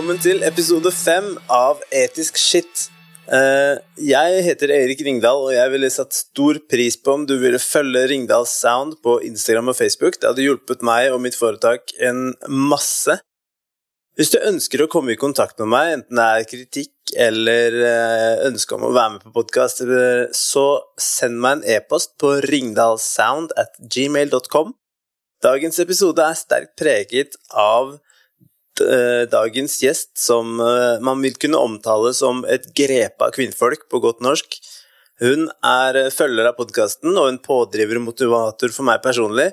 Velkommen til episode fem av Etisk shit. Eh, jeg heter Erik Ringdal, og jeg ville satt stor pris på om du ville følge Ringdals Sound på Instagram og Facebook. Det hadde hjulpet meg og mitt foretak en masse. Hvis du ønsker å komme i kontakt med meg, enten det er kritikk eller eh, ønske om å være med på podkast, så send meg en e-post på ringdalsound at gmail.com. Dagens episode er sterkt preget av eh, dagens gjest, som eh, man vil kunne omtale som et grepa kvinnfolk på godt norsk. Hun er eh, følger av podkasten og en pådriver og motivator for meg personlig,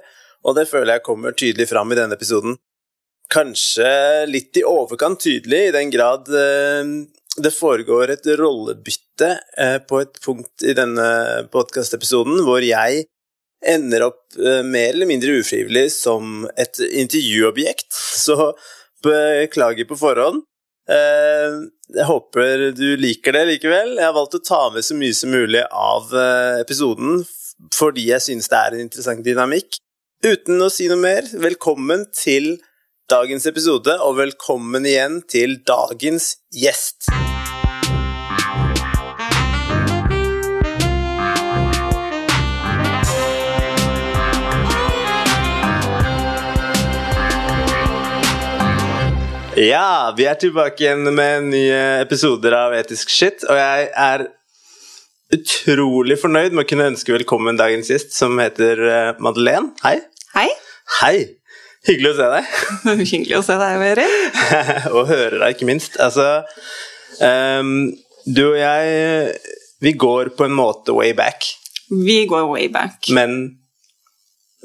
og det føler jeg kommer tydelig fram i denne episoden. Kanskje litt i overkant tydelig, i den grad eh, det foregår et rollebytte eh, på et punkt i denne podkastepisoden hvor jeg ender opp mer eller mindre ufrivillig som et intervjuobjekt. Så beklager på forhånd. Eh, jeg håper du liker det likevel. Jeg har valgt å ta med så mye som mulig av eh, episoden fordi jeg synes det er en interessant dynamikk. Uten å si noe mer, velkommen til dagens episode, og velkommen igjen til dagens gjest. Ja, vi er tilbake igjen med nye episoder av Etisk shit, og jeg er utrolig fornøyd med å kunne ønske velkommen dagens gjest, som heter eh, Madeleine. Hei. Hei. Hei. Hyggelig å se deg. Hyggelig å se deg, Veri! og høre deg, ikke minst. Altså um, Du og jeg, vi går på en måte way back, Vi går way back. men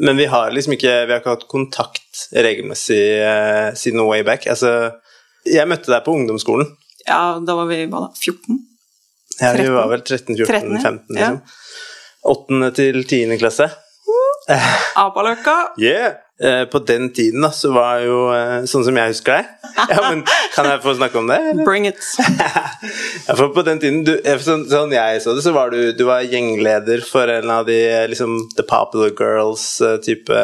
men vi har liksom ikke Vi har ikke hatt kontakt regelmessig eh, siden way back. Altså, jeg møtte deg på ungdomsskolen. Ja, da var vi hva da, 14? Ja, vi var vel 13-14-15, 13, ja. 8. Til tiende klasse. Apaløkka. Yeah! Eh, på den tiden, da, så var jo eh, Sånn som jeg husker deg. Ja, men Kan jeg få snakke om det? Eller? Bring it. ja, for på den tiden, du, eh, sånn, sånn jeg så det, så var du, du var gjengleder for en av de liksom The Popular Girls-type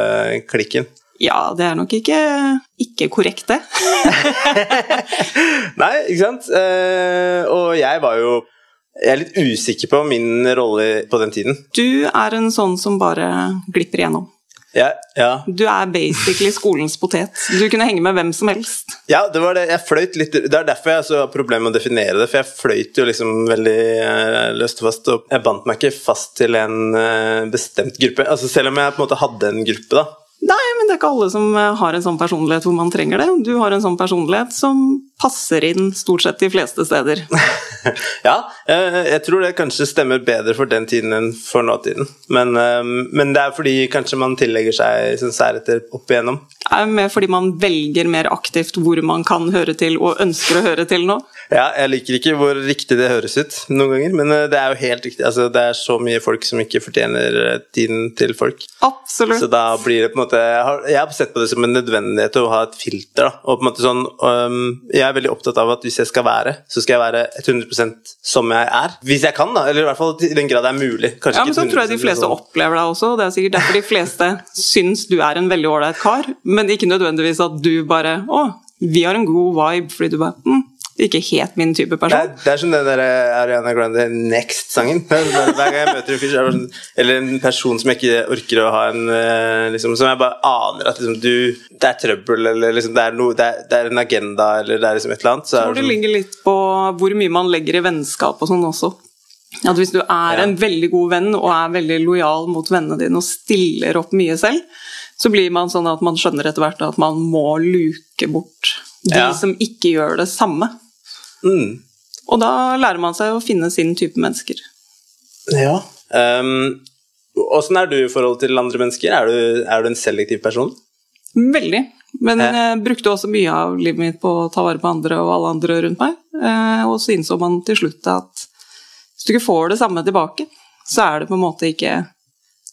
klikken. Ja, det er nok ikke, ikke korrekt, det. Nei, ikke sant? Eh, og jeg var jo Jeg er litt usikker på min rolle på den tiden. Du er en sånn som bare glipper igjennom. Ja, ja. Du er basically skolens potet. Du kunne henge med hvem som helst. ja, det var det. Jeg fløyt litt Det er derfor jeg har problemer med å definere det, for jeg fløyt jo liksom veldig eh, løst og fast, og jeg bandt meg ikke fast til en eh, bestemt gruppe. Altså Selv om jeg på en måte hadde en gruppe, da. Nei, men det er ikke alle som eh, har en sånn personlighet hvor man trenger det. Du har en sånn personlighet som passer inn stort sett de fleste steder. ja, eh, jeg tror det kanskje stemmer bedre for den tiden enn for nåtiden. Men, eh, men det er fordi kanskje man tillegger seg sånn særheter opp igjennom. Det er mer fordi man velger mer aktivt hvor man kan høre til og ønsker å høre til nå. Ja, jeg liker ikke hvor riktig det høres ut noen ganger, men det er jo helt riktig. Altså, det er så mye folk som ikke fortjener tiden til folk. Absolutt. Så da blir det på en måte Jeg har, jeg har sett på det som en nødvendighet å ha et filter. da, og på en måte sånn um, Jeg er veldig opptatt av at hvis jeg skal være, så skal jeg være 100% som jeg er. Hvis jeg kan, da. Eller i hvert fall i den grad det er mulig. Kanskje Ja, men så tror jeg de fleste sånn. opplever deg også. Det er sikkert derfor de fleste syns du er en veldig ålreit kar, men ikke nødvendigvis at du bare Å, vi har en god vibe, fordi du bare mm, Ikke helt min type Det er, person. det er som den der Ariana Grande Next-sangen. Er Hver gang jeg møter en fyr, sånn, eller en person som jeg ikke orker å ha en eh, liksom, Som jeg bare aner at liksom, du, det er trøbbel, eller liksom, det, er no, det, er, det er en agenda, eller det er liksom et eller annet. Så Jeg tror det sånn, ligger litt på hvor mye man legger i vennskap og sånn også. At hvis du er Ja. en veldig god venn og er veldig lojal mot vennene dine og stiller opp mye selv, så blir man sånn at man skjønner etter hvert at man må luke bort de Ja. som ikke gjør det samme. Mm, Og da lærer man seg å finne sin type mennesker. Ja. Um, Åssen er du i forhold til andre mennesker? Er du, er du en selektiv person? Veldig. Men jeg brukte også mye av livet mitt på å ta vare på andre og alle andre rundt meg. Eh, Og så innså man til slutt at hvis du ikke får det samme tilbake, så er det på en måte ikke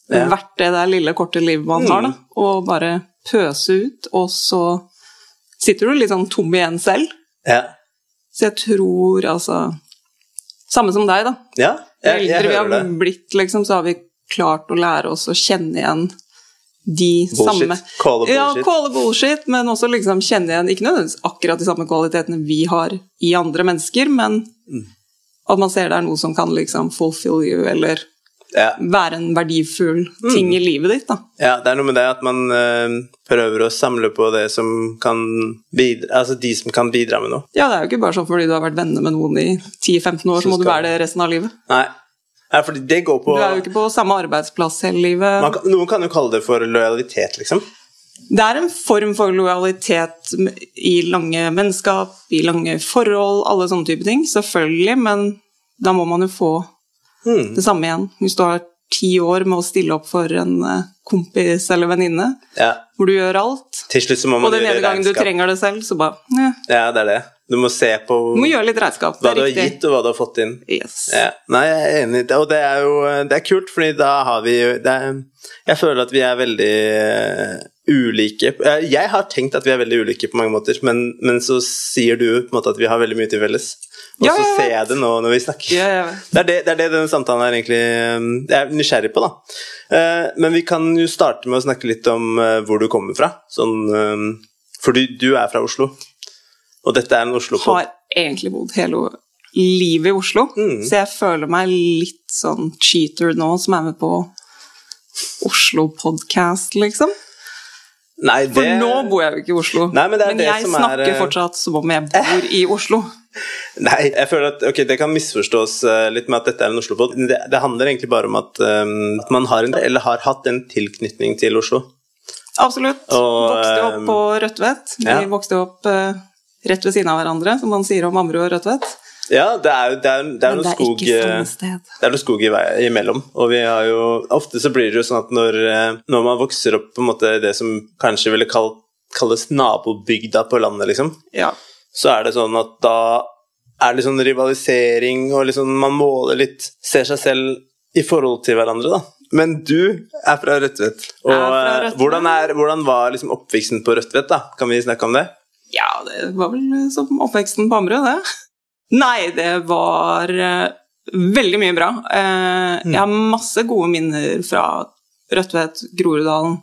Ja. verdt det der lille, korte livet man har, da. Mm. Og bare pøse ut, og så sitter du litt sånn tom igjen selv. Ja. Så jeg tror altså Samme som deg, da. ja jeg jeg, eldre vi har det. blitt, liksom, så har vi klart å lære oss å kjenne igjen de Bullshit. samme it Ja, bullshit. call it bullshit, men også liksom kjenne igjen ikke nødvendigvis akkurat de samme kvalitetene vi har i andre mennesker, men Mm. at man ser det er noe som kan liksom fulfill you, eller Ja. være en verdifull Mm. ting i livet ditt, da. ja, det er noe med det at man eh, prøver å samle på det som kan bidra Altså de som kan bidra med noe. Ja, det er jo ikke bare sånn fordi du har vært venner med noen i 10-15 år, så må du være det resten av livet. Nei. Ja, fordi det går på Du er jo ikke på samme arbeidsplass hele livet. man kan, Noen kan jo kalle det for lojalitet, liksom. Det er en form for lojalitet i lange vennskap, i lange forhold, alle sånne type ting. Selvfølgelig, men da må man jo få Hmm. det samme igjen. Hvis du har ti år med å stille opp for en eh, kompis eller venninne, Ja. hvor du gjør alt, Til slutt så må og den ene gangen du trenger det selv, så bare ja. Ja, det er det. Du må se på Du må gjøre litt regnskap. hva du har gitt, og hva du har fått inn. Yes. Ja. Nei, jeg er enig, og det er jo det er kult, fordi da har vi jo Jeg føler at vi er veldig eh, ulike. Jeg, jeg har tenkt at vi er veldig ulike på mange måter, men, men så sier du på en måte at vi har veldig mye til felles. Og så ser jeg det nå når vi snakker. Ja, ja, ja. Det er det, det er det denne samtalen er egentlig eh, Jeg er nysgjerrig på, da. Eh, Men vi kan jo starte med å snakke litt om eh, hvor du kommer fra. Sånn, fordi du, er fra Oslo, og dette er en Oslo-pod. Har egentlig bodd hele livet i Oslo, Mm. så jeg føler meg litt sånn cheater nå, som er med på Oslo Podcast, liksom. Nei, det For nå bor jeg jo ikke i Oslo, Nei, men det er det jeg som er, snakker eh, fortsatt som om jeg bor i Oslo. Nei, jeg føler at okay, det kan misforstås eh, litt med at dette er en Oslo-båt. Det, det handler egentlig bare om at, um, at man har en, eller har hatt en tilknytning til Oslo. Absolutt. Og, vokste eh, opp på Rødtvet. Vi ja. vokste opp uh, rett ved siden av hverandre, som man sier om Ammerud og Rødtvet. Ja, det er, det er, det er noe det er skog eh, sted. Det er noe skog i vei, imellom. Og vi har jo Ofte så blir det jo sånn at når, eh, når man vokser opp på en måte det som kanskje ville kalt, kalles nabobygda på landet, liksom, Ja. Så er det sånn at da er det litt sånn rivalisering, og liksom man måler litt Ser seg selv i forhold til hverandre, da. Men du er fra Rødtvet. Og er fra eh, Rødtvet. hvordan, er, hvordan var liksom oppveksten på Rødtvet, da? Kan vi snakke om det? ja, det var vel som oppveksten på Ammerud, det. Nei, det var eh, veldig mye bra. Eh, Mm. Jeg har masse gode minner fra Rødtvet, Groruddalen,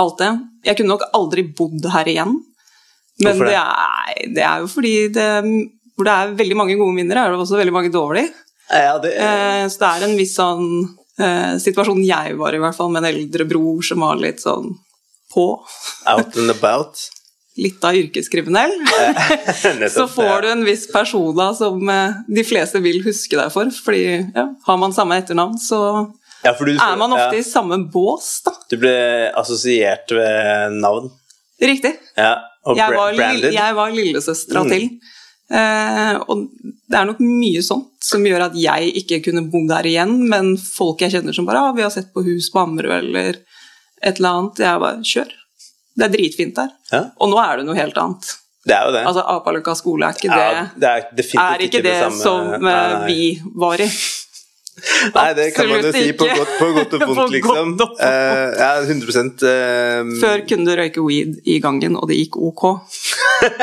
alt det. Jeg kunne nok aldri bodd her igjen. Men det? det er, det er jo fordi det, hvor det er veldig mange gode minner, er det også veldig mange dårlige. Ja, det, Eh, så det er en viss sånn eh, situasjon jeg var i, hvert fall, med en eldre bror som var litt sånn på. Out and about. Litt av yrkeskriminell. Så får du en viss persona som eh, de fleste vil huske deg for. Fordi ja, har man samme etternavn, så ja, du, er man ofte ja, i samme bås, da. Du ble assosiert ved navn. Riktig. Ja, og Jeg var, branded. jeg var lillesøstera Mm. til. Eh, og det er nok mye sånt som gjør at jeg ikke kunne bo der igjen, men folk jeg kjenner som bare ah, 'Vi har sett på hus på Ammerud', eller et eller annet. Jeg bare 'Kjør'. Det er dritfint der. Ja, Og nå er det noe helt annet. det er jo det. Altså, Apaløkka skole er ikke det, ja, det er er ikke det, samme som nei. vi var i. Nei, det kan man jo si på godt, på godt og vondt, liksom. godt. Eh, ja, 100 uh, Før kunne du røyke weed i gangen, og det gikk ok.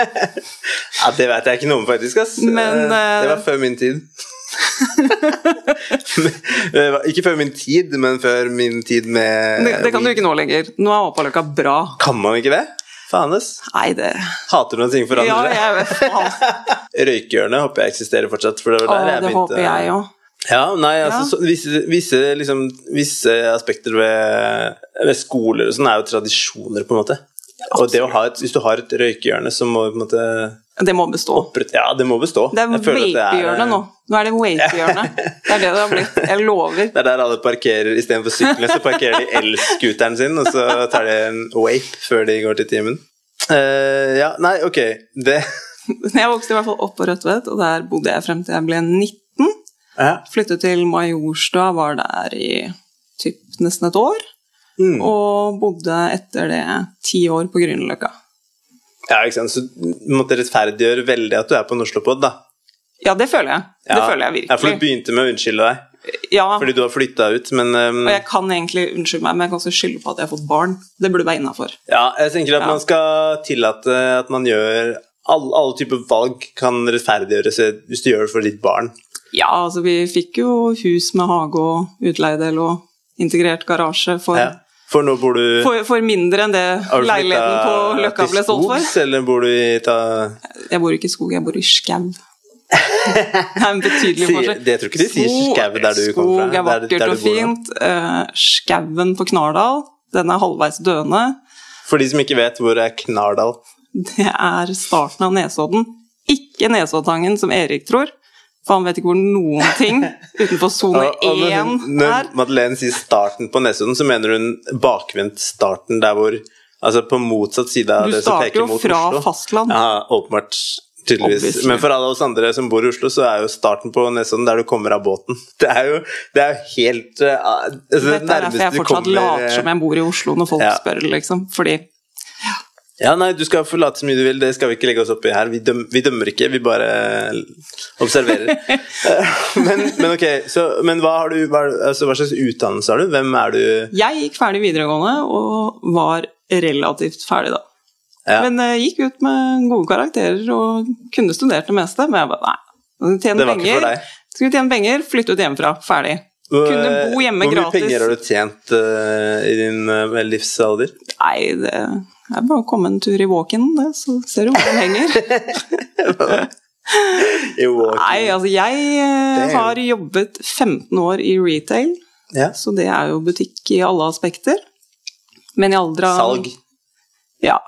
Ja, Det vet jeg ikke noe om, faktisk. ass. Men, uh, det eh, var før min tid. Ikke før min tid, men før min tid med Det, det kan du ikke nå lenger. Nå er Apaløkka bra. Kan man ikke det? Faen, ass. Nei, det Hater du når ting Ja, forandrer seg? jeg vet. Røykehjørnet håper jeg eksisterer fortsatt. For det var der jeg det begynte. håper jeg òg. Ja, nei, altså, Ja. Visse, visse, liksom, visse aspekter ved, ved skoler og sånn er jo tradisjoner, på en måte. Og det å ha et, hvis du har et røykehjørne, så må på en måte Det må bestå. Opprett, Ja, det må bestå. Det er vape-hjørnet nå. Nå er det vape-hjørnet. Det er det det har blitt. Jeg lover. Det er der alle parkerer istedenfor syklene, så parkerer de elskuteren sin, og så tar de en wape før de går til timen. Uh, ja, nei, ok. Det Jeg vokste i hvert fall opp på Rødtvet, og der bodde jeg frem til jeg ble 19. ja. Flyttet til Majorstua, var der i typ nesten et år. Mm. Og bodde etter det ti år på Grünerløkka. ja, ikke sant. Så du måtte rettferdiggjøre veldig at du er på Norslopod, da. Ja, det føler jeg. Det føler jeg virkelig. Ja, for du begynte med å unnskylde deg Ja, fordi du har flytta ut, men um, og jeg kan egentlig unnskylde meg, men jeg kan også skylde på at jeg har fått barn. Det burde være innafor. Ja, jeg tenker at Ja. man skal tillate at man gjør Alle, alle typer valg kan rettferdiggjøres hvis du gjør det for ditt barn. Ja, altså vi fikk jo hus med hage og utleiedel og integrert garasje for Ja. For nå bor du For, for mindre enn det leiligheten på Løkka ble solgt for. Eller bor du i ta... Jeg bor ikke i skog, jeg bor i skau. Det er en betydelig forskjell. det tror ikke de sier skau der du kommer fra, Skog er vakkert der der og fint. Uh, Skauen på Knardal, den er halvveis døende. For de som ikke vet, hvor er Knardal? Det er starten av Nesodden. Ikke Nesoddtangen, som Erik tror. For han vet ikke hvor noen ting utenfor sone én er. når 1 hun- Når. Madeleine sier starten på Nesodden, så mener hun bakvendt starten der hvor Altså på motsatt side av Du det som peker mot Oslo. Du starter jo fra fastland. Ja, åpenbart. Tydeligvis. Obviously. Men for alle oss andre som bor i Oslo, så er jo starten på Nesodden der du kommer av båten. Det er jo, det er helt uh, altså, det Dette er derfor jeg fortsatt kommer- later som jeg bor i Oslo når folk Ja. spør, liksom. Fordi Ja, nei, du skal få late så mye du vil, det skal vi ikke legge oss opp i her. Vi, døm, vi dømmer ikke, vi bare observerer. Eh, men, men ok, så, men hva har du hva, altså, hva slags utdannelse har du? Hvem er du? jeg gikk ferdig videregående og var relativt ferdig da. Ja. Men jeg gikk ut med gode karakterer og kunne studert det meste. Men jeg bare nei. Tjene penger. Skulle tjene penger, flytte ut hjemmefra. Ferdig. Kunne bo hjemme gratis. Hvor mye gratis. penger har du tjent uh, i din uh, livsalder? Nei, det er bare å komme en tur i walk-in, så ser du hvor den henger. Nei, altså jeg eh, har jobbet 15 år i retail, Ja. så det er jo butikk i alle aspekter. Men i alder av Salg, Ja.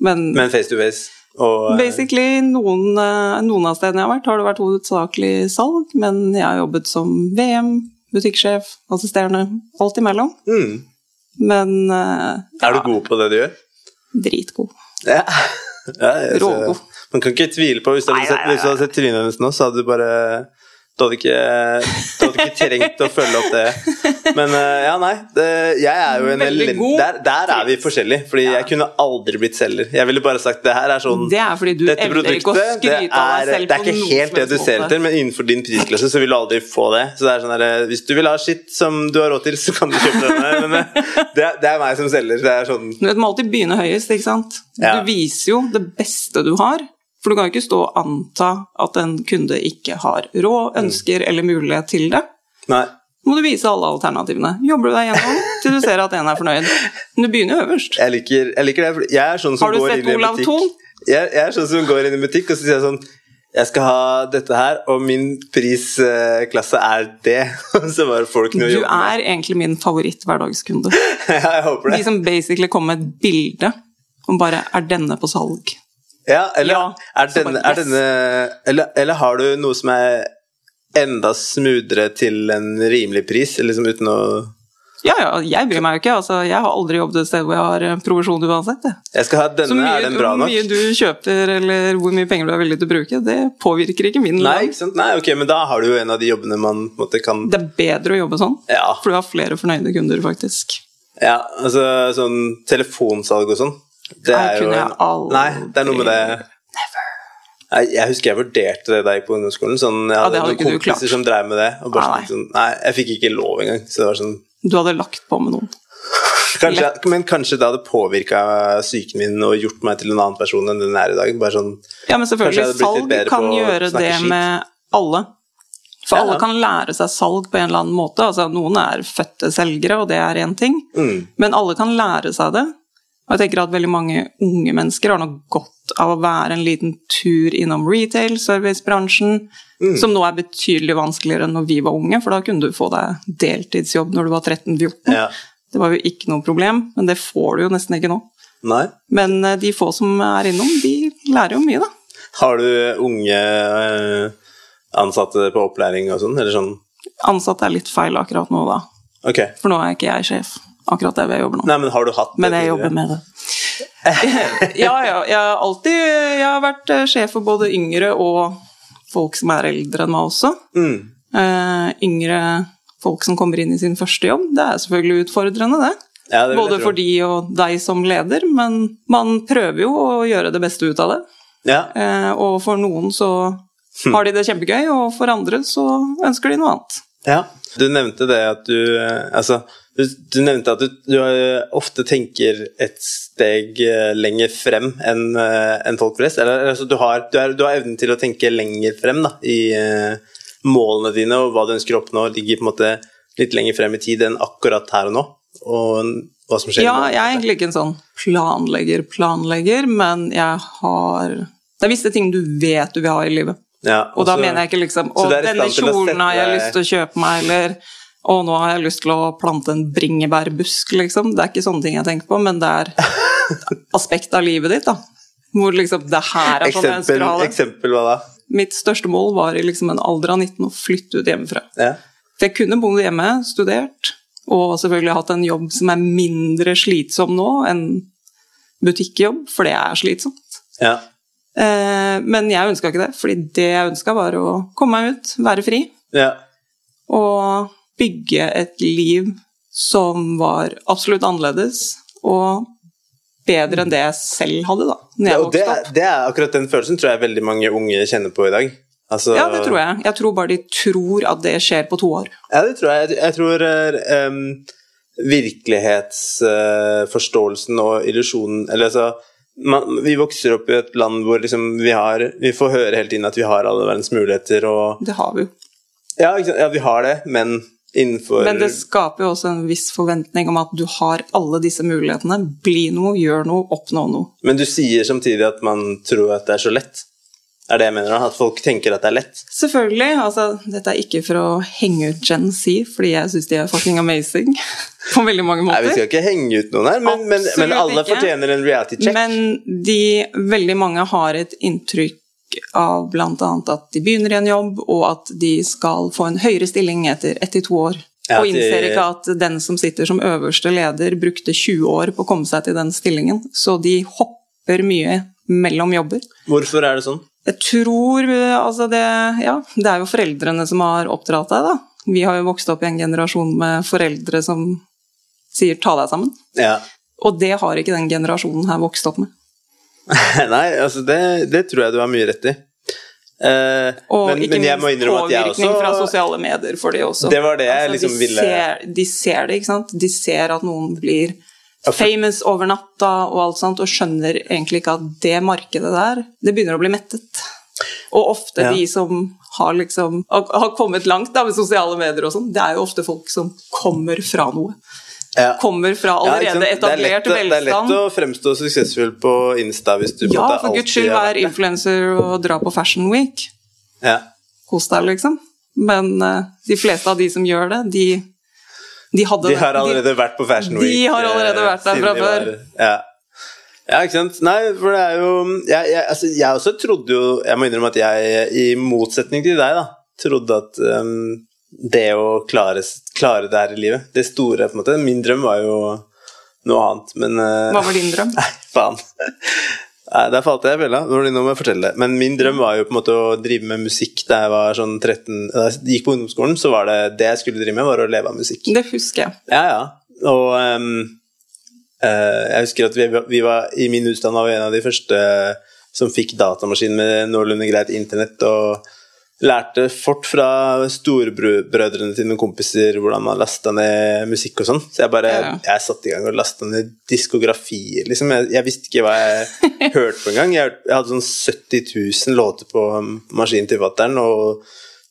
Men, men face to face. Og, eh, basically, noen, eh, noen av stedene jeg har vært, har det vært hovedsakelig salg, men jeg har jobbet som VM, butikksjef, assisterende, alt imellom. mm. Men ja. Er du god på det du gjør? Dritgod. Ja. ja Rågod. Man kan ikke tvile på Hvis du hadde sett, hvis du hadde sett trynet hennes nå, så hadde du bare Du hadde ikke, du hadde ikke trengt å følge opp det. Men eh, ja, nei. Det, jeg er jo en elend... Der, der er vi forskjellige. Fordi jeg kunne aldri blitt selger. Jeg ville bare sagt det her er sånn Det er fordi du evner ikke å skryte av er, deg selv det er på ikke helt det du ser etter, men innenfor din prisklasse så vil du aldri få det. Så det er sånn der, Hvis du vil ha skitt som du har råd til, så kan du kjøpe denne. Men eh, det, er- det er meg som selger. Det er sånn Du vet, må alltid begynne høyest, ikke sant? Ja. Du viser jo det beste du har. For du kan jo ikke stå og anta at en kunde ikke har råd, Mm. ønsker eller mulighet til det. Nei. Må du vise alle alternativene. Jobber du deg gjennom til du ser at en er fornøyd. Men du begynner jo øverst. Jeg liker, jeg liker det. Jeg er sånn som Har du går sett inn i en Olav Thon? jeg, jeg er sånn som går inn i en butikk og så sier jeg sånn Jeg skal ha dette her, og min prisklasse er det. Så bare folk noe å Du jobbe med. er egentlig min favoritt-hverdagskunde. Ja, jeg håper De det. som basically kommer med et bilde om bare 'er denne på salg'? Ja, eller, Ja, er denne, er denne eller, eller har du noe som er enda smoothere til en rimelig pris, liksom uten å Ja, ja, jeg bryr meg jo ikke. Altså, jeg har aldri jobbet et sted hvor jeg har eh, provisjon uansett. jeg. Skal ha denne, mye, er den bra hvor Så mye du kjøper, eller hvor mye penger du er villig til å bruke, det påvirker ikke min Nei, ikke sant? Nei, ok, men da har du jo en av de jobbene man måte kan Det er bedre å jobbe sånn, Ja, for du har flere fornøyde kunder, faktisk. ja altså sånn telefonsalg og sånn. Det er jo en. Nei, det er noe med det Never. jeg husker jeg vurderte det da jeg gikk på ungdomsskolen. Sånn, jeg hadde ja, hadde noen kompiser som drev med det. Og bare Nei, sånn, nei, jeg fikk ikke lov engang. Så det var sånn Du hadde lagt på med noen. kanskje, Men kanskje det hadde påvirka psyken min og gjort meg til en annen person enn den er i dag. Sånn Ja, men selvfølgelig, salg kan gjøre det skit. med alle. For Ja, alle kan lære seg salg på en eller annen måte. Altså, noen er fødte selgere, og det er én ting. mm, Men alle kan lære seg det. Og jeg tenker at veldig mange unge mennesker har nok godt av å være en liten tur innom retail, servicebransjen, Mm. som nå er betydelig vanskeligere enn når vi var unge, for da kunne du få deg deltidsjobb når du var 13-14. ja. Det var jo ikke noe problem, men det får du jo nesten ikke nå. Nei. Men eh, de få som er innom, de lærer jo mye, da. Har du unge eh, ansatte på opplæring og sånn, eller sånn? Ansatte er litt feil akkurat nå, da. Ok. For nå er ikke jeg sjef. Akkurat der vi jeg jobber nå. Nei, men har du hatt det Men jeg jobber med det. ja, ja. Jeg har alltid jeg har vært eh, sjef for både yngre og folk som er eldre enn meg også. Mm. Eh, yngre folk som kommer inn i sin første jobb. Det er selvfølgelig utfordrende, det. Ja, det Både for de og deg som leder, men man prøver jo å gjøre det beste ut av det. Ja. Eh, og for noen så har de det kjempegøy, og for andre så ønsker de noe annet. Ja. Du nevnte det at du Altså, du, du nevnte at du, du eh, ofte tenker et steg eh, lenger frem enn en folk flest. Eller altså, du har, du, er, du har evnen til å tenke lenger frem da, i uh, målene dine, og hva du ønsker å oppnå, ligger på en måte litt lenger frem i tid enn akkurat her og nå. Og hva som skjer? Ja, jeg er egentlig ikke en sånn planlegger, planlegger, men jeg har Det er visse ting du vet du vil ha i livet. Ja, Og da så- mener jeg ikke liksom Å, denne kjolen har jeg lyst til å kjøpe meg, eller Å, nå har jeg lyst til å plante en bringebærbusk, liksom. Det er ikke sånne ting jeg tenker på, men det er aspekt av livet ditt, da. Hvor liksom Det her er sånn jeg ønsker Eksempel, å ha det. eksempel hva da? Mitt største mål var i liksom en alder av 19 å flytte ut hjemmefra. Ja. For jeg kunne bodd hjemme, studert, og selvfølgelig hatt en jobb som er mindre slitsom nå enn butikkjobb, for det er slitsomt. ja. Eh, men jeg ønska ikke det, fordi det jeg ønska, var å komme meg ut, være fri, ja. og bygge et liv som var absolutt annerledes, og bedre enn det jeg selv hadde, da når jeg det, vokste opp. det er akkurat den følelsen tror jeg veldig mange unge kjenner på i dag. Altså, Ja, det tror jeg. Jeg tror bare de tror at det skjer på to år. Ja, det tror jeg. Jeg, tror um, virkelighetsforståelsen og illusjonen Eller altså man, Vi vokser opp i et land hvor liksom vi har Vi får høre hele tiden at vi har alle verdens muligheter og Det har vi jo. Ja, ja vi har det, men innenfor Men det skaper jo også en viss forventning om at du har alle disse mulighetene. Bli noe, gjør noe, oppnå noe. Men du sier samtidig at man tror at det er så lett. Er det jeg mener? At folk tenker at det er lett? Selvfølgelig. altså Dette er ikke for å henge ut Gen Z, fordi jeg syns de er fucking amazing på veldig mange måter. Nei, Vi skal ikke henge ut noen her, men, men, men alle ikke. fortjener en reality check. Men de, veldig mange har et inntrykk av bl.a. at de begynner i en jobb, og at de skal få en høyere stilling etter ett til to år. Ja, og innser ikke at den som sitter som øverste leder, brukte 20 år på å komme seg til den stillingen. Så de hopper mye mellom jobber. Hvorfor er det sånn? Jeg tror altså det Ja, det er jo foreldrene som har oppdratt deg, da. Vi har jo vokst opp i en generasjon med foreldre som sier 'ta deg sammen'. Ja. Og det har ikke den generasjonen her vokst opp med. Nei, altså det, det tror jeg du har mye rett i. Eh, Og men, ikke men jeg må minst påvirkning fra sosiale medier for det også. Det var det jeg Altså, liksom de ville- Ser, de ser det, ikke sant. De ser at noen blir famous over natta og alt sånt, og skjønner egentlig ikke at det markedet der, det begynner å bli mettet. Og ofte Ja. de som har liksom har har kommet langt da med sosiale medier og sånn, det er jo ofte folk som kommer fra noe. Ja. Kommer fra Ja, allerede etablert det er, lett, å- det er lett å fremstå suksessfull på Insta hvis du Ja, for guds skyld, er vær influenser og dra på Fashion Week. Ja. Kos deg, liksom. Men uh, de fleste av de som gjør det, de, de hadde De har allerede vært på Fashion Week. de har allerede eh, vært der fra de før. Ja. ja, ikke sant. Nei, for det er jo Jeg, jeg, altså, jeg også trodde jo Jeg må innrømme at jeg, i motsetning til deg, da, trodde at um, det å klare, klare det her i livet, det store, på en måte Min drøm var jo noe annet, men eh, Hva var din drøm? Nei, faen. Nei, Der falt jeg i fella. Nå må jeg fortelle det. Men min drøm var jo på en måte å drive med musikk da jeg var sånn 13 Da jeg gikk på ungdomsskolen, så var det det jeg skulle drive med, var å leve av musikk. Det husker jeg. Ja, ja. Og um, uh, jeg husker at vi, vi var i min utstand var vi en av de første som fikk datamaskin med noenlunde greit internett, og lærte fort fra storebrødrene til noen kompiser hvordan man lasta ned musikk og sånn. Så jeg bare Ja, jeg satte i gang og lasta ned diskografier, liksom. Jeg, jeg visste ikke hva jeg hørte på engang. Jeg, jeg hadde sånn 70 000 låter på maskinen til fatter'n, og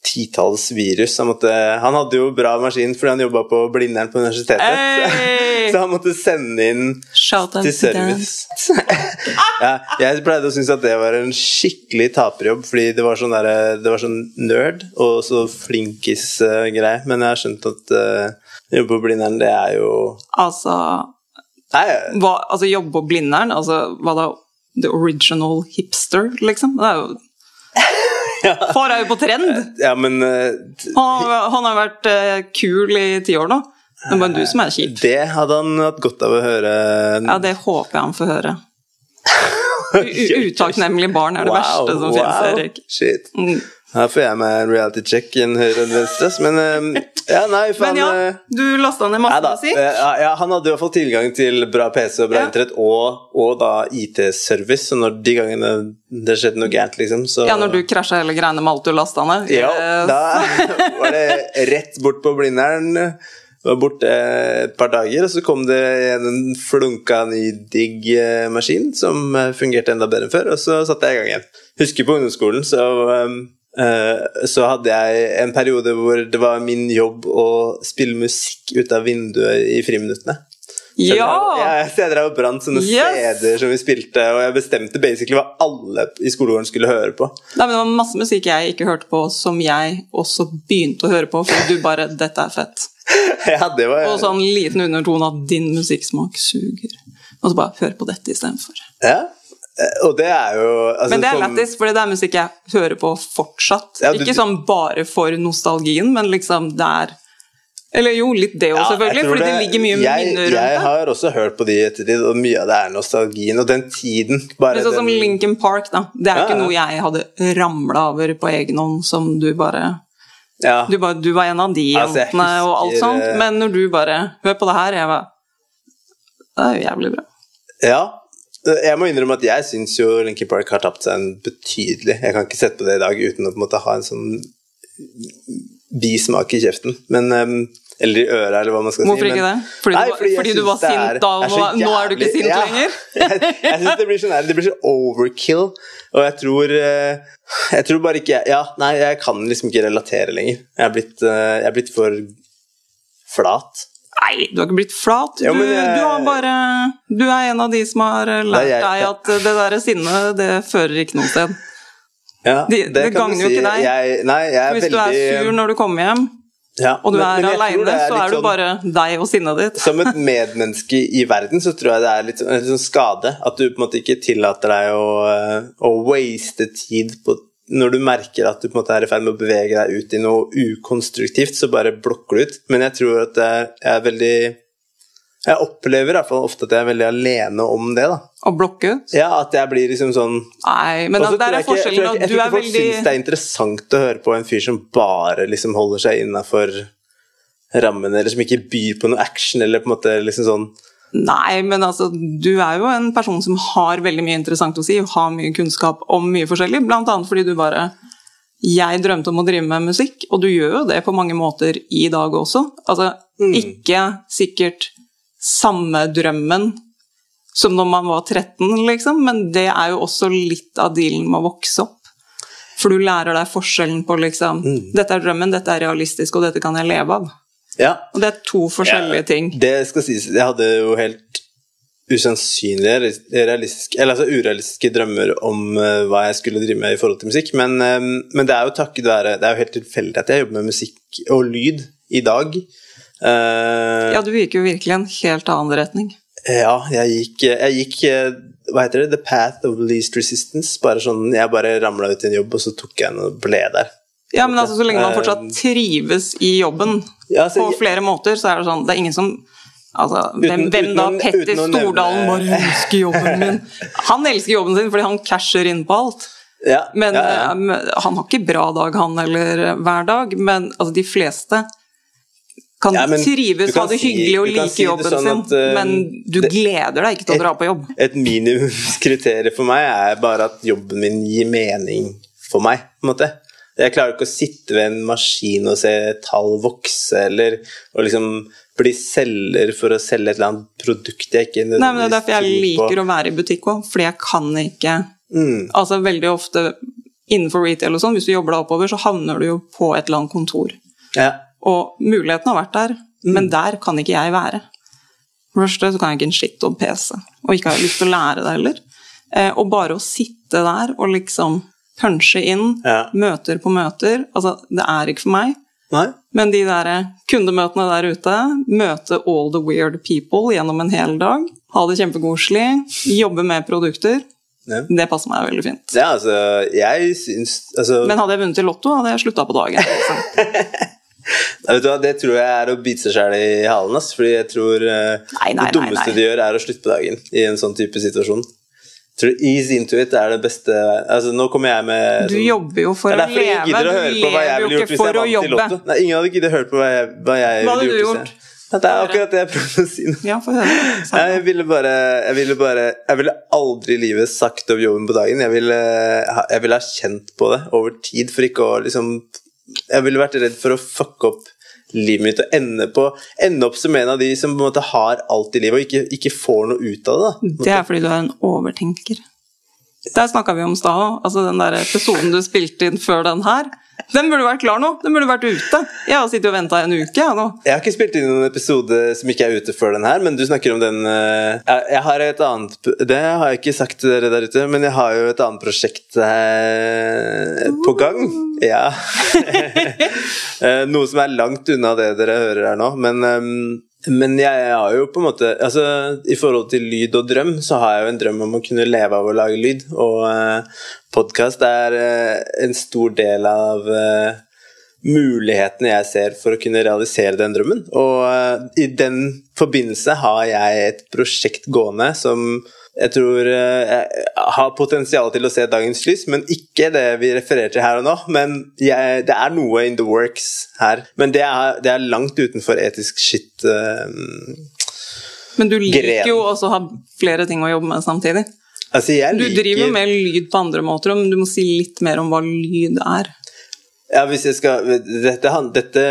titalls virus. Han, måtte, han hadde jo bra maskin fordi han jobba på Blindern på universitetet. Hey! Så han måtte sende inn Shout out til service. ja, jeg pleide å synes at det var en skikkelig taperjobb, fordi det var sånn, der, det var sånn nerd og så flinkis-greie. Men jeg har skjønt at uh, jobbe på Blindern, det er jo Altså, Nei, hva, altså jobbe på Blindern, altså hva da? The original hipster, liksom? Det er jo Far er jo på trend! ja, men uh, Han, har- han har vært uh, kul i ti år nå. Det er bare du som er kjip. det hadde han hatt godt av å høre. Ja, det håper jeg han får høre. Utakknemlige barn er det verste som finnes, Erik. Shit. Mm. Her får jeg meg en reality check i en høyre og venstre. Men eh, ja, nei, faen Men ja, eh, du lasta ned masse musikk. eh, Ja, ja, han hadde i hvert fall tilgang til bra PC og bra Ja. internett, og, og da IT-service. Så når de gangene det skjedde noe gærent, liksom, så Ja, når du krasja hele greiene med alt du lasta ned. Ja, da var det rett bort på Blindern. Var borte et par dager, og så kom det en flunka ny digg maskin som fungerte enda bedre enn før, og så satte jeg i gang igjen. Husker på ungdomsskolen, så um, så hadde jeg en periode hvor det var min jobb å spille musikk ut av vinduet i friminuttene. Så Ja! Jeg, jeg drev og brant sånne Yes! CD-er som vi spilte, og jeg bestemte basically hva alle i skolegården skulle høre på. Nei, men Det var masse musikk jeg ikke hørte på, som jeg også begynte å høre på, For du bare 'Dette er fett'. Ja, det var Og sånn liten undertone at din musikksmak suger. Og så bare hør på dette istedenfor. Ja, eh, og det er jo altså, Men det er lættis, for det er musikk jeg hører på fortsatt. Ja, du- Ikke sånn bare for nostalgien, men liksom det er Eller jo, litt det òg, Ja, selvfølgelig, fordi det, ligger mye jeg, minner rundt Jeg har også hørt på de i ettertid, og mye av det er nostalgien. Og den tiden bare Men sånn som Lincoln Park, da. Det er Ja, ikke noe jeg hadde ramla over på egen hånd, som du bare ja. Du, bare, du var en av de Altså, husker, jentene og alt sånt, eh, men når du bare Hør på det her, jeg var Det er jo jævlig bra. ja. Jeg må innrømme at jeg syns jo Linkin Park har tapt seg en betydelig. Jeg kan ikke sette på det i dag uten å på en måte ha en sånn bismak i kjeften. Men um, Eller i øret, eller hva man skal Hvorfor si. ikke men- det? Fordi, Nei, fordi fordi du var sint er- da, og nå, nå er du ikke sint ja. lenger? jeg jeg syns det blir sånn det blir så overkill, og jeg tror eh, Jeg tror bare ikke jeg Ja, nei, jeg kan liksom ikke relatere lenger. Jeg er blitt, eh, jeg er blitt for flat. Nei, du har ikke blitt flat. Ja, du, jeg- du har bare Du er en av de som har lært Det jeg. deg at det derre sinnet, det fører ikke noe sted. Ja, Det- det kan gagner du jo ikke deg. Jeg, nei, Hvis veldig du er sur når du kommer hjem, ja, og du men- er men aleine, det så er du sånn- bare deg og sinnet ditt. Som et medmenneske i verden så tror jeg det er litt, sånn- litt sånn skade. At du på en måte ikke tillater deg å, eh, å waste tid på Når du merker at du på en måte er i ferd med å bevege deg ut i noe ukonstruktivt, så bare blokker du ut. Men jeg tror at jeg er veldig Jeg opplever i hvert fall ofte at jeg er veldig alene om det. da Å blokke ut. Ja, At jeg blir liksom sånn Nei, men Og så altså, der er jeg ikke- jeg forskjellen Jeg, jeg, Jeg du tror ikke folk veldig syns det er interessant å høre på en fyr som bare liksom holder seg innafor rammene, eller som ikke byr på noe action, eller på en måte liksom sånn Nei, men altså, du er jo en person som har veldig mye interessant å si, og har mye kunnskap om mye forskjellig, blant annet fordi du bare Jeg drømte om å drive med musikk, og du gjør jo det på mange måter i dag også. Altså, Mm. ikke sikkert samme drømmen som når man var 13, liksom, men det er jo også litt av dealen med å vokse opp. For du lærer deg forskjellen på liksom Mm. Dette er drømmen, dette er realistisk, og dette kan jeg leve av. Ja, Og det er to forskjellige ting. Det skal sies, jeg hadde jo helt usannsynlige, realistiske, eller altså urealistiske drømmer om uh, hva jeg skulle drive med i forhold til musikk, men, um, men det er jo takket være Det er jo helt tilfeldig at jeg jobber med musikk og lyd i dag. Uh, Ja, du gikk jo virkelig en helt annen retning. ja, jeg gikk, jeg gikk Hva heter det? The path of least resistance. Bare sånn, Jeg bare ramla ut i en jobb, og så tok jeg en og ble der. Ja, men altså, så lenge man Eh, fortsatt trives i jobben Ja, altså, på flere måter, så er det sånn Det er ingen som Altså, Uten- hvem da? Petter nevne- Stordalen bare elsker jobben min. Han elsker jobben sin fordi han casher inn på alt. Ja, Men ja, ja. eh, han har ikke bra dag, han heller, eh, hver dag. Men altså, de fleste kan Ja, men trives, du kan ha det si- hyggelig og like si jobben sånn sin, at, uh, men du det- gleder deg ikke til å dra på jobb. Et minimumskriterium for meg er bare at jobben min gir mening for meg. på en måte. Jeg klarer ikke å sitte ved en maskin og se tall vokse, eller å liksom bli selger for å selge et eller annet produkt jeg ikke nødvendigvis Nei, men Det er derfor jeg liker å være i butikk òg, fordi jeg kan ikke Mm. Altså veldig ofte innenfor retail og sånn, hvis du jobber deg oppover, så havner du jo på et eller annet kontor. Ja. Og muligheten har vært der, Mm. men der kan ikke jeg være. For det første så kan jeg ikke en skitt om PC, og ikke har jeg lyst til å lære det heller. Eh, og bare å sitte der og liksom punche inn, Ja. møter på møter, altså det er ikke for meg. Nei? Men de der kundemøtene der ute, møte all the weird people gjennom en hel dag, ha det kjempekoselig, jobbe med produkter, Ja. det passer meg veldig fint. Ja, altså, jeg syns altså, Men hadde jeg vunnet i Lotto, hadde jeg slutta på dagen. Liksom. Nei, vet du hva, Det tror jeg er å bite seg sjæl i halen. Ass, fordi jeg tror uh, Nei, nei, det dummeste nei, de gjør, er å slutte på dagen i en sånn type situasjon. Jeg tror ease into it er det beste Altså, nå kommer jeg med Du sånn- jobber jo for Det er å derfor jeg leve, gidder å du høre på hva jeg lever jo ville gjort ikke hvis jeg for å vant i jobbe. Lotto. Nei, ingen hadde giddet å høre på hva jeg, hva jeg Hva ville du gjort. gjort? hvis jeg- det er akkurat det jeg prøvde å si nå. Ja, Jeg ville bare Jeg ville bare Jeg ville aldri i livet sagt opp jobben på dagen. Jeg ville, jeg ville ha kjent på det over tid for ikke å liksom Jeg ville vært redd for å fucke opp livet mitt og ende, på, ende opp som en av de som på en måte har alt i livet og ikke, ikke får noe ut av det. da. Det er fordi du er en overtenker. Der snakka vi om stad òg. Altså den der episoden du spilte inn før den her. Den burde vært klar nå. Den burde vært ute. Jeg har sittet og venta en uke. Jeg, nå. Jeg har ikke spilt inn noen episode som ikke er ute før den her, men du snakker om den eh, Jeg, har et annet Det har jeg ikke sagt til dere der ute, men jeg har jo et annet prosjekt eh, på gang. Ja. Eh, Noe som er langt unna det dere hører her nå, men ehm, men jeg har jo på en måte altså, I forhold til lyd og drøm, så har jeg jo en drøm om å kunne leve av å lage lyd. Og eh, podkast er eh, en stor del av eh, mulighetene jeg ser for å kunne realisere den drømmen. Og eh, i den forbindelse har jeg et prosjekt gående som jeg tror jeg har potensial til å se dagens lys, men ikke det vi refererer til her og nå. Men jeg, det er noe in the works her. Men det er, det er langt utenfor etisk shit. Uh, Men du liker Gren. jo også å ha flere ting å jobbe med samtidig. altså, jeg Du liker driver med lyd på andre måter, men du må si litt mer om hva lyd er. Ja, hvis jeg skal dette, dette,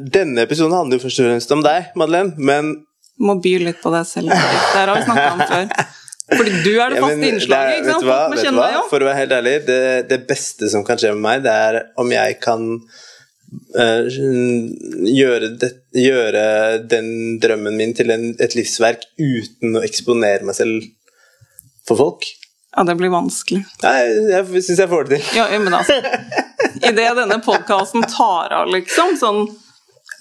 Denne episoden handler jo først og fremst om deg, Madeleine, men må by litt på deg selv. Det har vi snakka om før. Fordi du er det Ja, faste men er- innslaget. ikke sant? du hva? Folk må kjenne deg jo. For å være helt ærlig, det, det beste som kan skje med meg, det er om jeg kan uh, gjøre, det, gjøre den drømmen min til en, et livsverk uten å eksponere meg selv for folk. Ja, det blir vanskelig. Nei, jeg syns jeg får det til. Ja, ja, men altså Idet denne podkasten tar av, liksom, sånn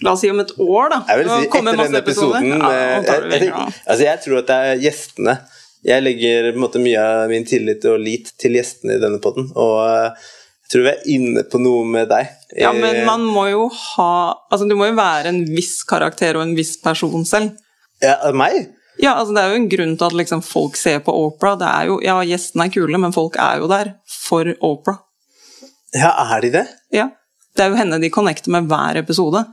La oss si om et år, da. Jeg vil si kommer etter denne episoden episoder. Ja, jeg, jeg, jeg, da. altså jeg tror at det er gjestene. Jeg legger måte mye av min tillit og lit til gjestene i denne podden, og eh, jeg tror vi er inne på noe med deg. Ja, men Eh, man må jo ha Altså, du må jo være en viss karakter og en viss person selv. ja, meg? Ja, altså Det er jo en grunn til at liksom folk ser på Opera. Det er jo, ja, Gjestene er kule, men folk er jo der for Opera. Ja, er de det? Ja, Det er jo henne de connecter med hver episode.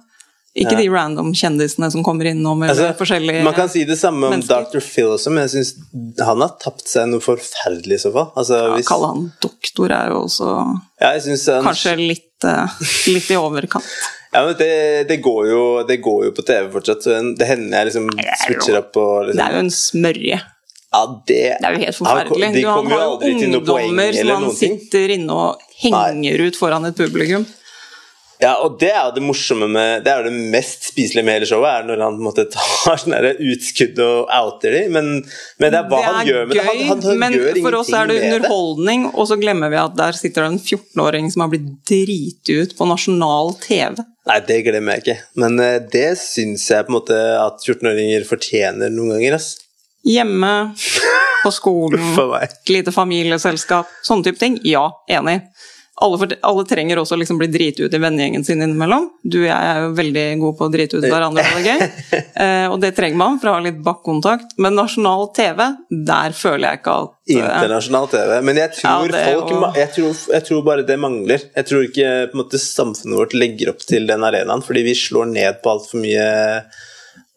Ikke Ja. de random kjendisene som kommer innom. Altså, forskjellige... man kan si det samme om mennesker. Dr. Phil også, men jeg syns han har tapt seg noe forferdelig i så fall. Altså, ja, hvis, Kalle han doktor er jo også ja, han, kanskje litt, uh, litt i overkant. ja, men det, det, går jo, det går jo på TV fortsatt, så det hender jeg liksom er switcher opp og liksom, Det er jo en smørje. Ja, det, Det er jo helt Han- forferdelig. De Du, han kommer jo aldri til noe poeng eller han noen ting. sitter inne og henger ut foran et publikum. Ja, og det er jo det morsomme med Det er jo det mest spiselige med hele showet, er når han på en måte tar sånne der utskudd og outer de, men, men det er hva han gjør med det. Han, han, han men for oss er det det. underholdning, og så glemmer vi at der sitter det en 14-åring som har blitt driti ut på nasjonal TV. Nei, det glemmer jeg ikke. Men eh, det syns jeg på en måte at 14-åringer fortjener noen ganger. ass. Hjemme, på skolen, et lite familieselskap, sånne type ting. Ja, enig. Alle, alle trenger også liksom bli driti ut i vennegjengen sin innimellom. Du og jeg er jo veldig gode på å drite ut hverandre, og det er gøy. Eh, og det trenger man for å ha litt bakkontakt. Men nasjonal TV, der føler jeg ikke at eh, Internasjonal TV. Men jeg tror, Ja, folk, jo- jeg, tror, jeg tror bare det mangler. Jeg tror ikke måte, samfunnet vårt legger opp til den arenaen, fordi vi slår ned på altfor mye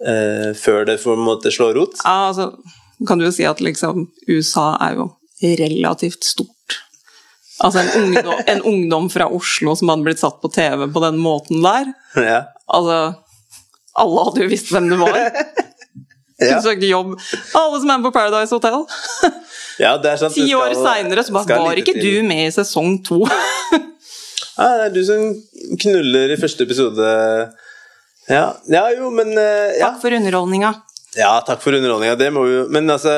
eh, før det på en måte slår rot. Ja, altså, kan du jo si at liksom USA er jo relativt stort. Altså en ungdom, en ungdom fra Oslo som hadde blitt satt på TV på den måten der. Ja. Altså, alle hadde jo visst hvem du var. Ja. Du søkte jobb. Alle som er på Paradise Hotel. ja, det er sant. Ti år seinere så bare var ikke du med i sesong to. Ja, det er du som knuller i første episode. Ja, ja jo, men eh, ja. Takk for underholdninga. ja, takk for underholdninga. Det må jo Men altså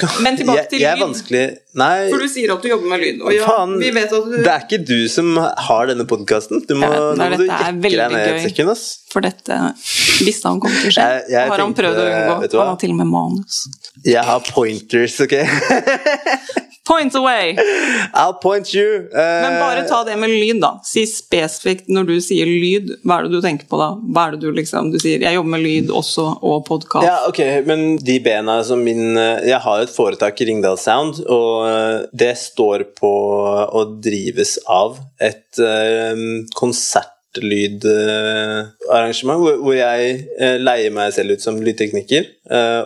kan, Men tilbake til jeg jeg lyd. Nei, For du sier at du jobber med lyd. Og ja, faen. vi vet at du det er ikke du som har denne podkasten. Du må, vet, nå må du jekke deg ned et sekund, ass. For dette visste han kom til å skje. Og har han prøvd å unngå. Han har til og med manus. Jeg har pointers, ok? Point away! I'll point you. Uh, Men bare ta det med lyd, da. Si spesifikt når du sier lyd, hva er det du tenker på da? Hva er det du liksom Du sier 'jeg jobber med lyd også, og podkast'. Ja, ok, men de bena som min eh, Jeg har et foretak i Ringdal Sound, og eh, det står på og drives av et eh, konsertlydarrangement hvor, hvor jeg leier meg selv ut som lydtekniker,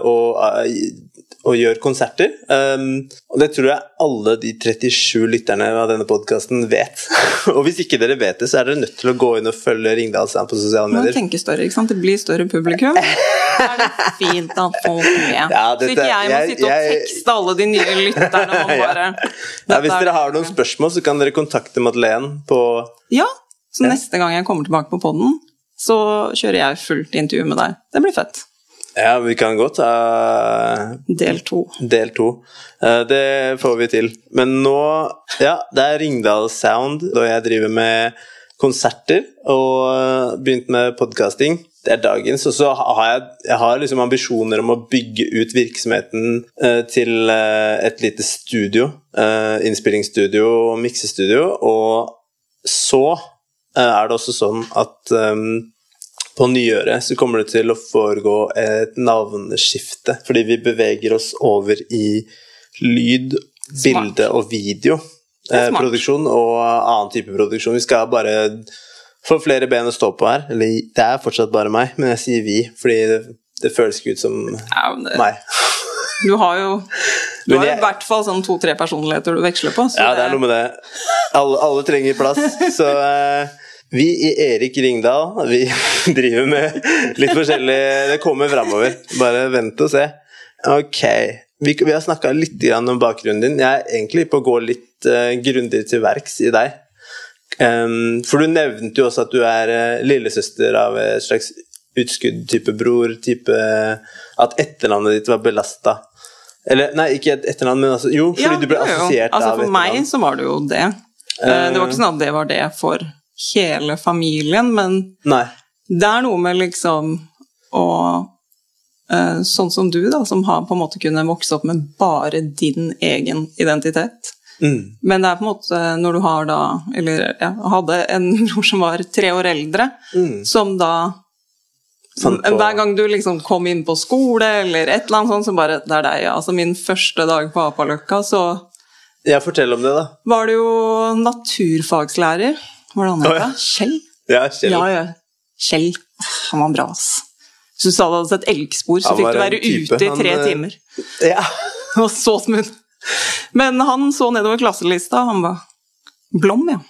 og og gjør konserter. Um, og det tror jeg alle de 37 lytterne av denne podkasten vet. og hvis ikke dere vet det, så er dere nødt til å gå inn og følge Ringdal Sound på sosiale Man medier. tenker større, ikke sant? Det blir større publikum. Det er det fint at folk med. Ja, så ikke jeg må jeg- sitte og tekste alle de nye lytterne bare Ja, hvis dere har noen spørsmål, så kan dere kontakte Madeleine på Ja, så Ja. neste gang jeg kommer tilbake på poden, så kjører jeg fullt intervju med deg. Det blir fett. Ja, vi kan godt ta Del to. del to. Eh, Det får vi til. Men nå Ja, det er Ringdal Sound, og jeg driver med konserter og begynte begynt med podkasting. Det er dagens. Og så har jeg, jeg har liksom ambisjoner om å bygge ut virksomheten eh, til eh, et lite studio. eh, innspillingsstudio og miksestudio. Og så eh, er det også sånn at eh, på nyåret så kommer det til å foregå et navneskifte, fordi vi beveger oss over i lyd, bilde og video. er Eh, produksjon og annen type produksjon. Vi skal bare få flere ben å stå på her. Eller det er fortsatt bare meg, men jeg sier vi, fordi det, det føles ikke ut som Ja, det, meg. du har jo Du har jo i hvert fall sånn to-tre personligheter du veksler på. Så Ja, det er noe med det. Alle, alle trenger plass. Så eh, vi i Erik Ringdal, vi driver med litt forskjellig Det kommer framover. Bare vent og se. Ok. Vi, vi har snakka litt om bakgrunnen din. Jeg er egentlig på å gå litt uh, grundigere til verks i deg. Um, for du nevnte jo også at du er eh, lillesøster av et slags utskudd, type bror, type At etternavnet ditt var belasta. Eller nei, ikke et etternavn, men altså Jo, fordi Ja, du ble assosiert altså, av For meg så var det jo det. Uh, Det var ikke sånn at det var det for hele familien, men Nei. det er noe med liksom å eh, Sånn som du, da, som har på en måte kunnet vokse opp med bare din egen identitet. Mm. Men det er på en måte når du har da Eller ja, hadde en bror som var tre år eldre, Mm. som da Fant på- Hver gang du liksom kom inn på skole eller et eller annet sånt, så bare Det er deg, ja. Altså min første dag på Apaløkka, så Ja, fortell om det, da. var det jo naturfagslærer. Var det han het? Å, ja. Kjell? Ja, Kjell. Ja, ja. Kjell. Han var bra, ass. Hvis du sa du hadde sett elgspor, så fikk du være ute i tre han, timer. Ja. Det var så smooth. Men han så nedover klasselista, og han ba Blom, ja.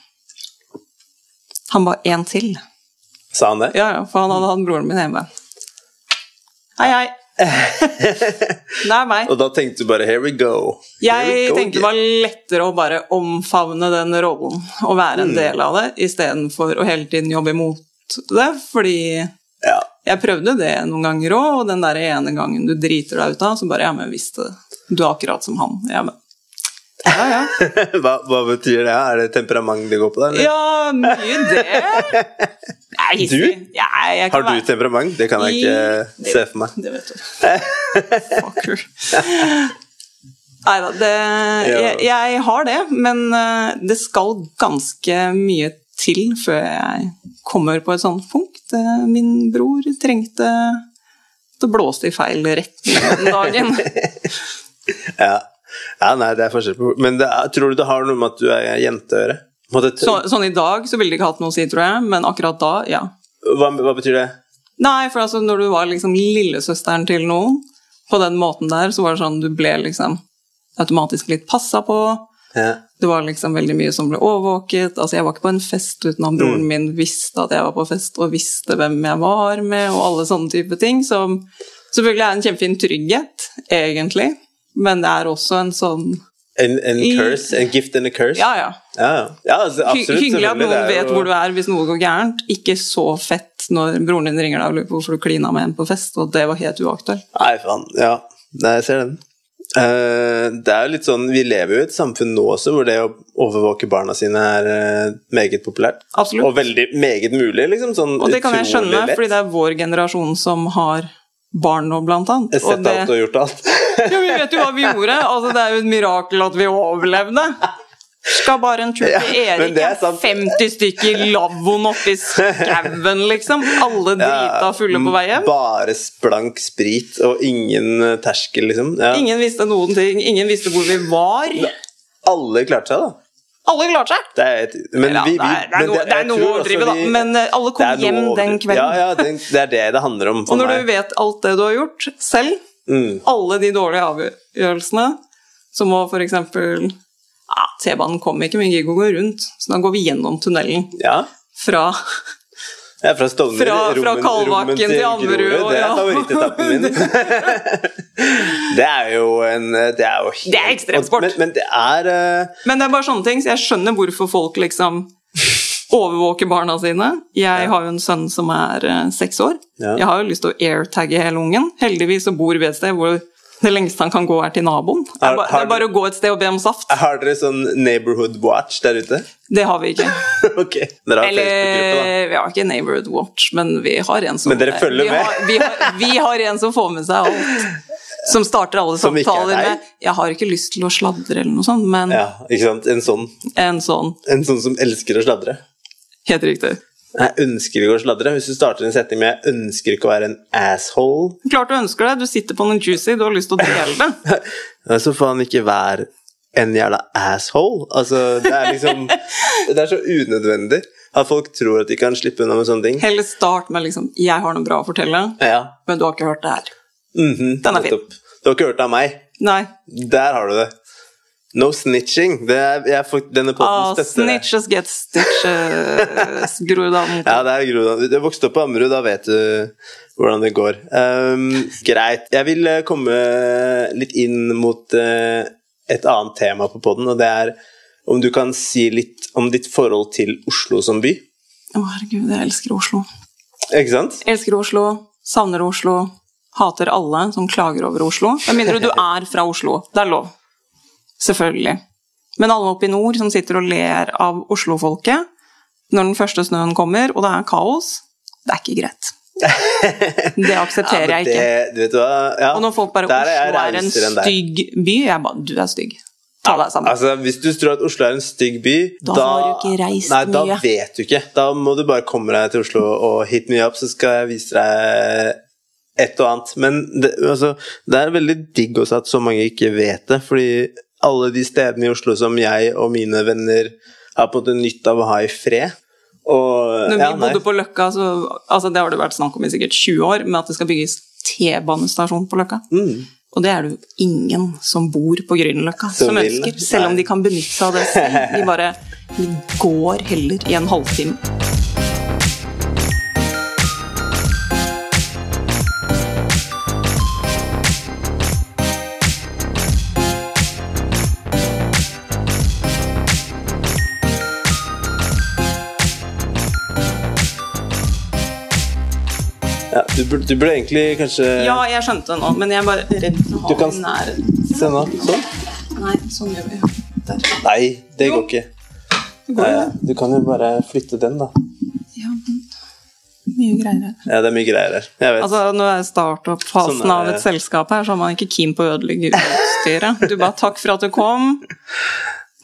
Han ba én til. Sa han det? Ja, ja, for han hadde hatt broren min hjemme. Hei, hei. Det er meg. Og da tenkte du bare 'here we go'. Here we Jeg go tenkte det var lettere å bare omfavne den rollen og være en Mm. del av det, istedenfor å hele tiden jobbe imot det, fordi Ja. jeg prøvde det noen ganger òg, og den der ene gangen du driter deg ut av, så bare Ja, men visst det. Du er akkurat som han. Jeg bare, ja, ja. hva, hva betyr det? Er det temperament det går på? der? eller? Ja, mye det. Er hissig. Ja, jeg kan Har du være- temperament? Det kan jeg ikke I- se for meg. Det vet du. Fucker. Nei da, det jeg, jeg har det, men eh, det skal ganske mye til før jeg kommer på et sånt punkt. Eh, Min bror trengte Det blåste i feil retning den dagen. Ja. ja, nei, det er forskjell på Men det tror du det har noe med at du er jente å gjøre? Så, sånn i dag så ville det ikke hatt noe å si, tror jeg, men akkurat da, ja. hva, hva betyr det? Nei, for altså når du var liksom lillesøsteren til noen, på den måten der, så var det sånn du ble liksom automatisk litt passa på. Ja. Det var liksom veldig mye som ble overvåket. Altså, jeg var ikke på en fest uten at broren Mm. min visste at jeg var på fest, og visste hvem jeg var med, og alle sånne type ting, som selvfølgelig er en kjempefin trygghet, egentlig, men det er også en sånn En, en curse? En gift and a curse? Ja, ja. ja, ja. altså, absolutt. hyggelig at noen vet hvor du er hvis noe går gærent. Ikke så fett når broren din ringer deg og lurer på hvorfor du klina med en på fest, og det var helt uaktuelt. Nei, faen. Ja, Nei, jeg ser den. Uh, det er jo litt sånn, Vi lever jo i et samfunn nå også hvor det å overvåke barna sine er uh, meget populært. Absolutt. Og veldig meget mulig. liksom sånn Og det kan jeg skjønne, lett. fordi det er vår generasjon som har barn nå, blant annet. Jeg har sett alt og gjort alt. ja, vi vet jo hva vi gjorde. Altså, det er jo et mirakel at vi overlevde. Skal bare en tur til Erik, er ja, sant. 50 stykker i lavvoen oppi skauen, liksom. Alle drita fulle på vei hjem. Bare splank sprit og ingen eh, terskel, liksom. Ja. Ingen visste noen ting. Ingen visste hvor vi var. Alle klarte seg, da. Alle klarte seg. Det er, et, men Ja, vi, vi, det er, det er men noe, det er noe å drive, overdrive, da. Men eh, alle kom hjem den kvelden. Ja, ja, det, det er det det handler om for Og når meg. du vet alt det du har gjort selv, Mm. Alle de dårlige avgjørelsene, som å eksempel ja, T-banen kommer ikke, men Gigo går rundt, så da går vi gjennom tunnelen. Ja. Fra Jeg er fra Stovner. Fra- fra rommen- Kalbakken rommen til Ammerud. Det er ja. favorittetappen min. det er jo en Det er jo helt Det er ekstremsport. Men, men det er uh... Men det er bare sånne ting, så jeg skjønner hvorfor folk liksom overvåker barna sine. Jeg har jo en sønn som er eh, seks år. Ja. Jeg har jo lyst til å airtagge hele ungen. Heldigvis så bor vi et sted hvor det lengste han kan gå, er til naboen. Det Har- er, ba, har det er bare å gå et sted og be om saft. Har dere sånn neighborhood watch der ute? Det har vi ikke. ok. Dere har Facebook-gruppe, da. vi har ikke Neighborhood Watch, men vi har en som Men dere følger vi med? Har, vi, har, vi har en som får med seg alt. Som starter alle Som er samtaler med 'Jeg har ikke lyst til å sladre', eller noe sånt, men Ja, ikke sant? En sånn, en sånn en sånn som elsker å sladre. Helt riktig. Jeg ønsker ikke å sladre. Hvis du starter en setning med 'jeg ønsker ikke å være en asshole', Klart du ønsker det, du sitter på noen juicy, du har lyst til å dele det. Så faen ikke være en jævla asshole. Altså, det er liksom Det er så unødvendig at folk tror at de kan slippe unna med sånne ting. Heller start med liksom 'Jeg har noe bra å fortelle', Ja. men du har ikke hørt det her. Mhm, Den er fin. nettopp. Du har ikke hørt det av meg. Nei. Der har du det. No snitching. Det er, jeg, får- denne podden Ah, støtter snitches get stitches, Groruddalen. Ja, det er Groruddalen. Du vokste opp på Ammerud, da vet du hvordan det går. Um, greit. Jeg vil eh, komme litt inn mot eh, et annet tema på podden, og det er om du kan si litt om ditt forhold til Oslo som by. Å, herregud, jeg elsker Oslo. Ikke sant? Elsker Oslo, savner Oslo, hater alle som klager over Oslo. Med mindre du er fra Oslo. Det er lov. Selvfølgelig. Men alle oppe i nord som sitter og ler av Oslo-folket når den første snøen kommer, og det er kaos, det er ikke greit. Det aksepterer Ja, det, jeg ikke. Du vet hva? Ja, Og når folk bare Oslo er en stygg by, jeg bare Du er stygg. Ta deg sammen. Altså, Hvis du tror at Oslo er en stygg by, Da har du ikke reist nei, da mye. vet du ikke. Da må du bare komme deg til Oslo og hit me up, så skal jeg vise deg et og annet. Men det, altså, det er veldig digg også at så mange ikke vet det, fordi alle de stedene i Oslo som jeg og mine venner har på en måte nytt av å ha i fred. Og, Når vi ja, bodde på Løkka, så altså Det har det vært snakk om i sikkert 20 år, med at det skal bygges T-banestasjon på Løkka. Mm. Og det er det jo ingen som bor på Grünerløkka Som som, ønsker. Selv om de kan benytte seg av det. De bare de går heller i en halvtime. Du, burde, du burde egentlig kanskje Ja, jeg skjønte det nå, men jeg er bare redd for å Du ha kan- nære. i nærheten. Se nå. Sånn. Nei, sånn gjør vi. Der. Nei, det Jo. går ikke. Det går. Eh, Du kan jo bare flytte den, da. Ja, men mye greier her. Ja, det er mye greier her. Jeg vet. Altså, Når det er startup-fasen Sånn av et selskap her, så er man ikke keen på å ødelegge utstyret. Du bare 'takk for at du kom'.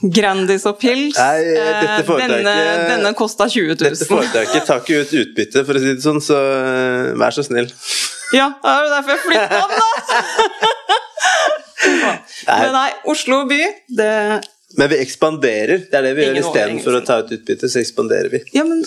Grandis og pils. Nei, dette Eh, foretaket- denne, denne kosta 20 000. Dette foretaket tar ikke ut utbytte, for å si det sånn, så eh, vær så snill. Ja, det er jo derfor jeg flytta den, da! Men nei, Oslo by, det Men vi ekspanderer. Det er det vi gjør istedenfor å ta ut utbytte, så ekspanderer vi. Ja, men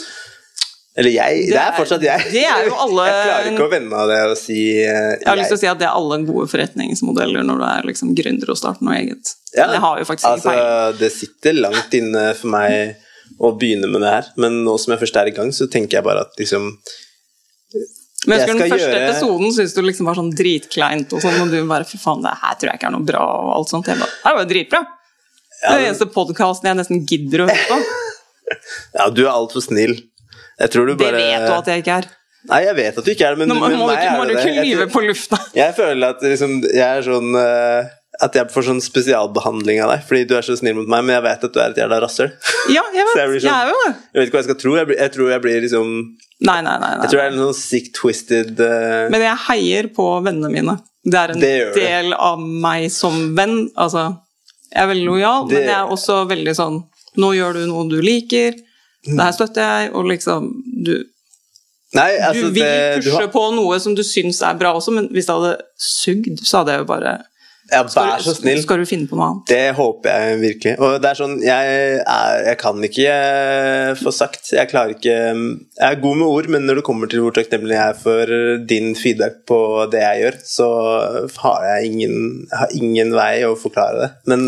Eller jeg. Det, Det er fortsatt jeg. det er jo alle- Jeg klarer ikke å vende av det og si uh, jeg har lyst til å si at det er alle gode forretningsmodeller når du er liksom gründer og starter noe eget. Ja, det har jo faktisk ikke altså, peiling. Det sitter langt inne for meg å begynne med det her, men nå som jeg først er i gang, så tenker jeg bare at liksom Men jeg skal husker den første gjøre- episoden syntes du liksom var sånn dritkleint, og sånn, og du bare fy faen, det her tror jeg ikke er noe bra, og alt sånt. Jeg bare, det var jo dritbra! Det er den eneste podkasten jeg nesten gidder å høre på. Ja, du er altfor snill. Jeg tror du Det vet du at jeg ikke er. Nei, jeg vet at du ikke er men Nå må, med må du meg ikke, må du ikke lyve på lufta. Jeg føler at liksom, jeg er sånn uh, At jeg får sånn spesialbehandling av deg fordi du er så snill mot meg, men jeg vet at du er et jævla rasshøl. Ja, jeg vet. jeg sånn- Jeg er jo det. Jeg vet ikke hva jeg skal tro. Jeg, blir, jeg tror jeg blir liksom Nei, nei, nei. Jeg tror nei. jeg er en sånn sick twisted uh... Men jeg heier på vennene mine. Det er en Det del det. av meg som venn. Altså, jeg er veldig lojal, Det- men jeg er også veldig sånn Nå gjør du noe du liker, det her støtter jeg, og liksom Du, Nei, altså du vil det, du har, på noe som du syns er bra også, men hvis det hadde sugd, så hadde jeg jo bare Ja, vær så snill. Skal du finne på noe annet? Det håper jeg virkelig. Og det er sånn, jeg, er, jeg kan ikke eh, få sagt Jeg klarer ikke Jeg er god med ord, men når det kommer til hvor takknemlig jeg er for din feedback på det jeg gjør, så har jeg ingen, har ingen vei å forklare det. Men,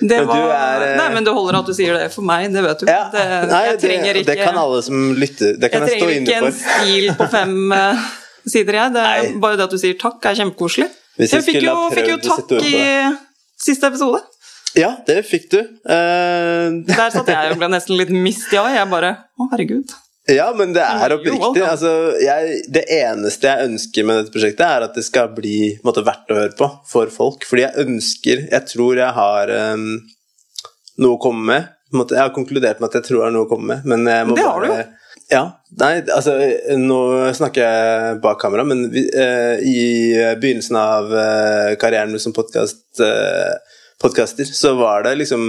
Det var, du er eh, Nei, men det holder at du sier det for meg, det vet du. ja, det, nei, jeg trenger ikke, det kan alle som lytter Det kan jeg jeg, stå trenger ikke en stil på fem eh, sider, jeg. Det er bare det at du sier takk, er kjempekoselig. Hvis jeg jeg fikk jo, fikk jo takk i siste episode. Ja, det fikk du. Uh... Der satt jeg og ble nesten litt mistig av. Jeg bare Å, herregud. Ja, men det er oppriktig. Altså, jeg, det eneste jeg ønsker med dette prosjektet, er at det skal bli måte, verdt å høre på for folk. Fordi jeg ønsker Jeg tror jeg har um, noe å komme med. Jeg har konkludert med at jeg tror jeg har noe å komme med, men jeg må Det har bare Ja. Nei, altså Nå snakker jeg bak kamera, men vi, eh, i begynnelsen av eh, karrieren som podcast, eh, podcaster, så var det liksom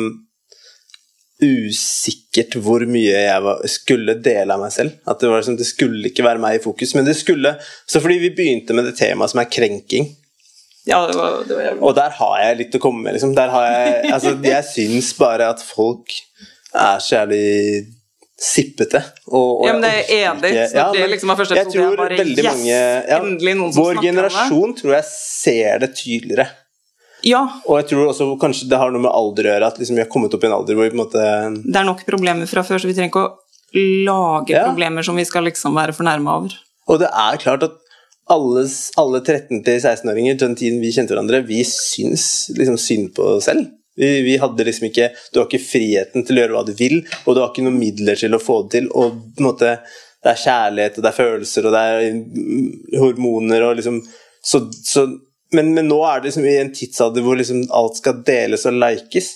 usikkert hvor mye jeg var, skulle dele av meg selv. At det, var liksom, det skulle ikke være meg i fokus. Men det skulle Så fordi vi begynte med det temaet som er krenking, Ja, det var, det var og der har jeg litt å komme med, liksom. Der har jeg Altså, jeg syns bare at folk er så jævlig sippete. Og, og Ja, men det er enig. ikke- Så det liksom var første jeg tror bare, veldig yes, mange ja, endelig noen som Vår generasjon tror jeg ser det tydeligere. Ja, Og jeg tror også kanskje det har noe med alder å gjøre, at liksom vi har kommet opp i en alder hvor vi på en måte det er nok problemer fra før, så vi trenger ikke å lage Ja. problemer som vi skal liksom være fornærma over. Og det er klart at alles, alle 13-16-åringer, den tiden vi kjente hverandre, vi syns liksom synd på oss selv. Vi, vi hadde liksom ikke Du har ikke friheten til å gjøre hva du vil, og du har ikke noen midler til å få det til. Og på en måte det er kjærlighet, og det er følelser, og det er mm, hormoner og liksom Så, så men, men nå er det liksom i en tidsalder hvor liksom alt skal deles og likes.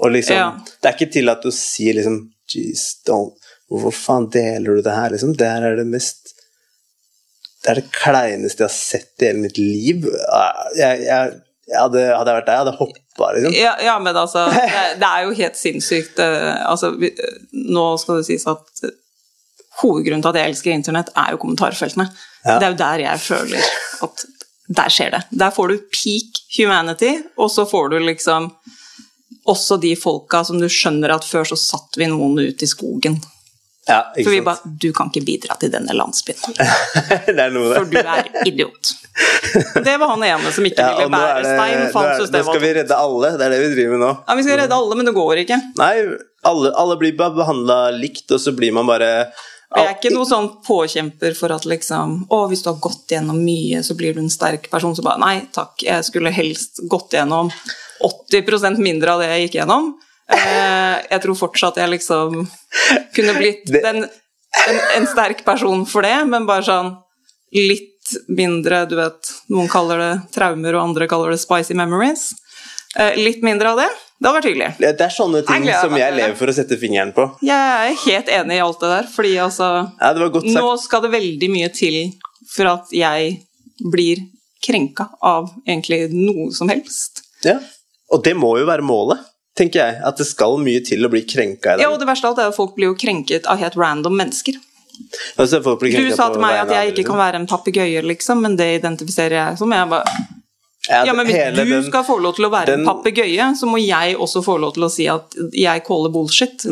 Og liksom Ja. Det er ikke tillatt å si liksom Jeez, don't Hvorfor faen deler du det her, liksom? Det her er det mest det er det kleineste jeg har sett i hele mitt liv. Jeg, jeg, jeg det, hadde jeg vært deg, jeg hadde hoppa, liksom. Ja, ja men altså det, det er jo helt sinnssykt. eh, Altså, vi, eh, nå skal det sies at eh, hovedgrunnen til at jeg elsker internett, er jo kommentarfeltene. Ja. Det er jo der jeg føler at der skjer det. Der får du peak humanity, og så får du liksom også de folka som du skjønner at før så satt vi noen ut i skogen. Ja, For vi bare Du kan ikke bidra til denne landsbyen, for du er idiot. Det var han ene som ikke ville ja, bære det, stein. nå, er, nå skal vi redde alle. Det er det vi driver med nå. Ja, vi skal redde alle, men det går ikke. Nei, alle, alle blir behandla likt, og så blir man bare Og jeg er ikke noe sånn påkjemper for at liksom Å, hvis du har gått gjennom mye, så blir du en sterk person. Så bare Nei takk, jeg skulle helst gått gjennom 80% mindre av det jeg gikk gjennom. Eh, jeg tror fortsatt jeg liksom kunne blitt den, en, en sterk person for det, men bare sånn litt mindre Du vet, noen kaller det traumer, og andre kaller det spicy memories. Eh, litt mindre av det. Det hadde vært hyggelig. Det er sånne ting Jeg som jeg lever for å sette fingeren på. Jeg er helt enig i alt det der, fordi altså Ja, det var godt sagt. Nå skal det veldig mye til for at jeg blir krenka av egentlig noe som helst. Ja. Og det må jo være målet, tenker jeg. At det skal mye til å bli krenka i Ja, og det verste av alt er at folk blir jo krenket av helt random mennesker. Altså, folk blir Du sa til meg at jeg ikke kan være en papegøye, liksom, men det identifiserer jeg som. Jeg bare, ja, men hvis du skal få lov til å være den- en papegøye, så må jeg også få lov til å si at jeg caller bullshit.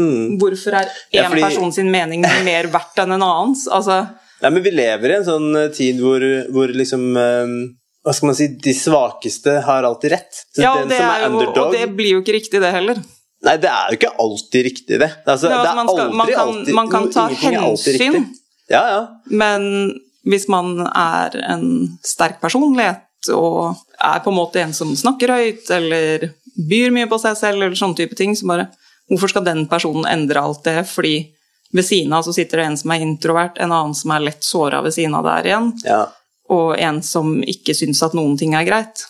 Hvorfor er én Ja, fordi- person sin mening mer verdt enn en annens? Altså, Ja, men vi lever i en sånn eh, tid hvor, hvor liksom eh, Hva skal man si De svakeste har alltid rett. Så ja, den det som er jo, underdog og det blir jo ikke riktig, det heller. Nei, det er jo ikke alltid riktig, det. Altså, Ja, det altså, er man skal- aldri man kan- alltid man kan ta hensyn. Ja, ja. Men hvis man er en sterk personlighet og er på en måte en som snakker høyt eller byr mye på seg selv, eller sånne type ting, så bare Hvorfor skal den personen endre alt det? Fordi ved siden av så sitter det en som er introvert, en annen som er lett såra ved siden av der igjen, ja. Og en som ikke syns at noen ting er greit.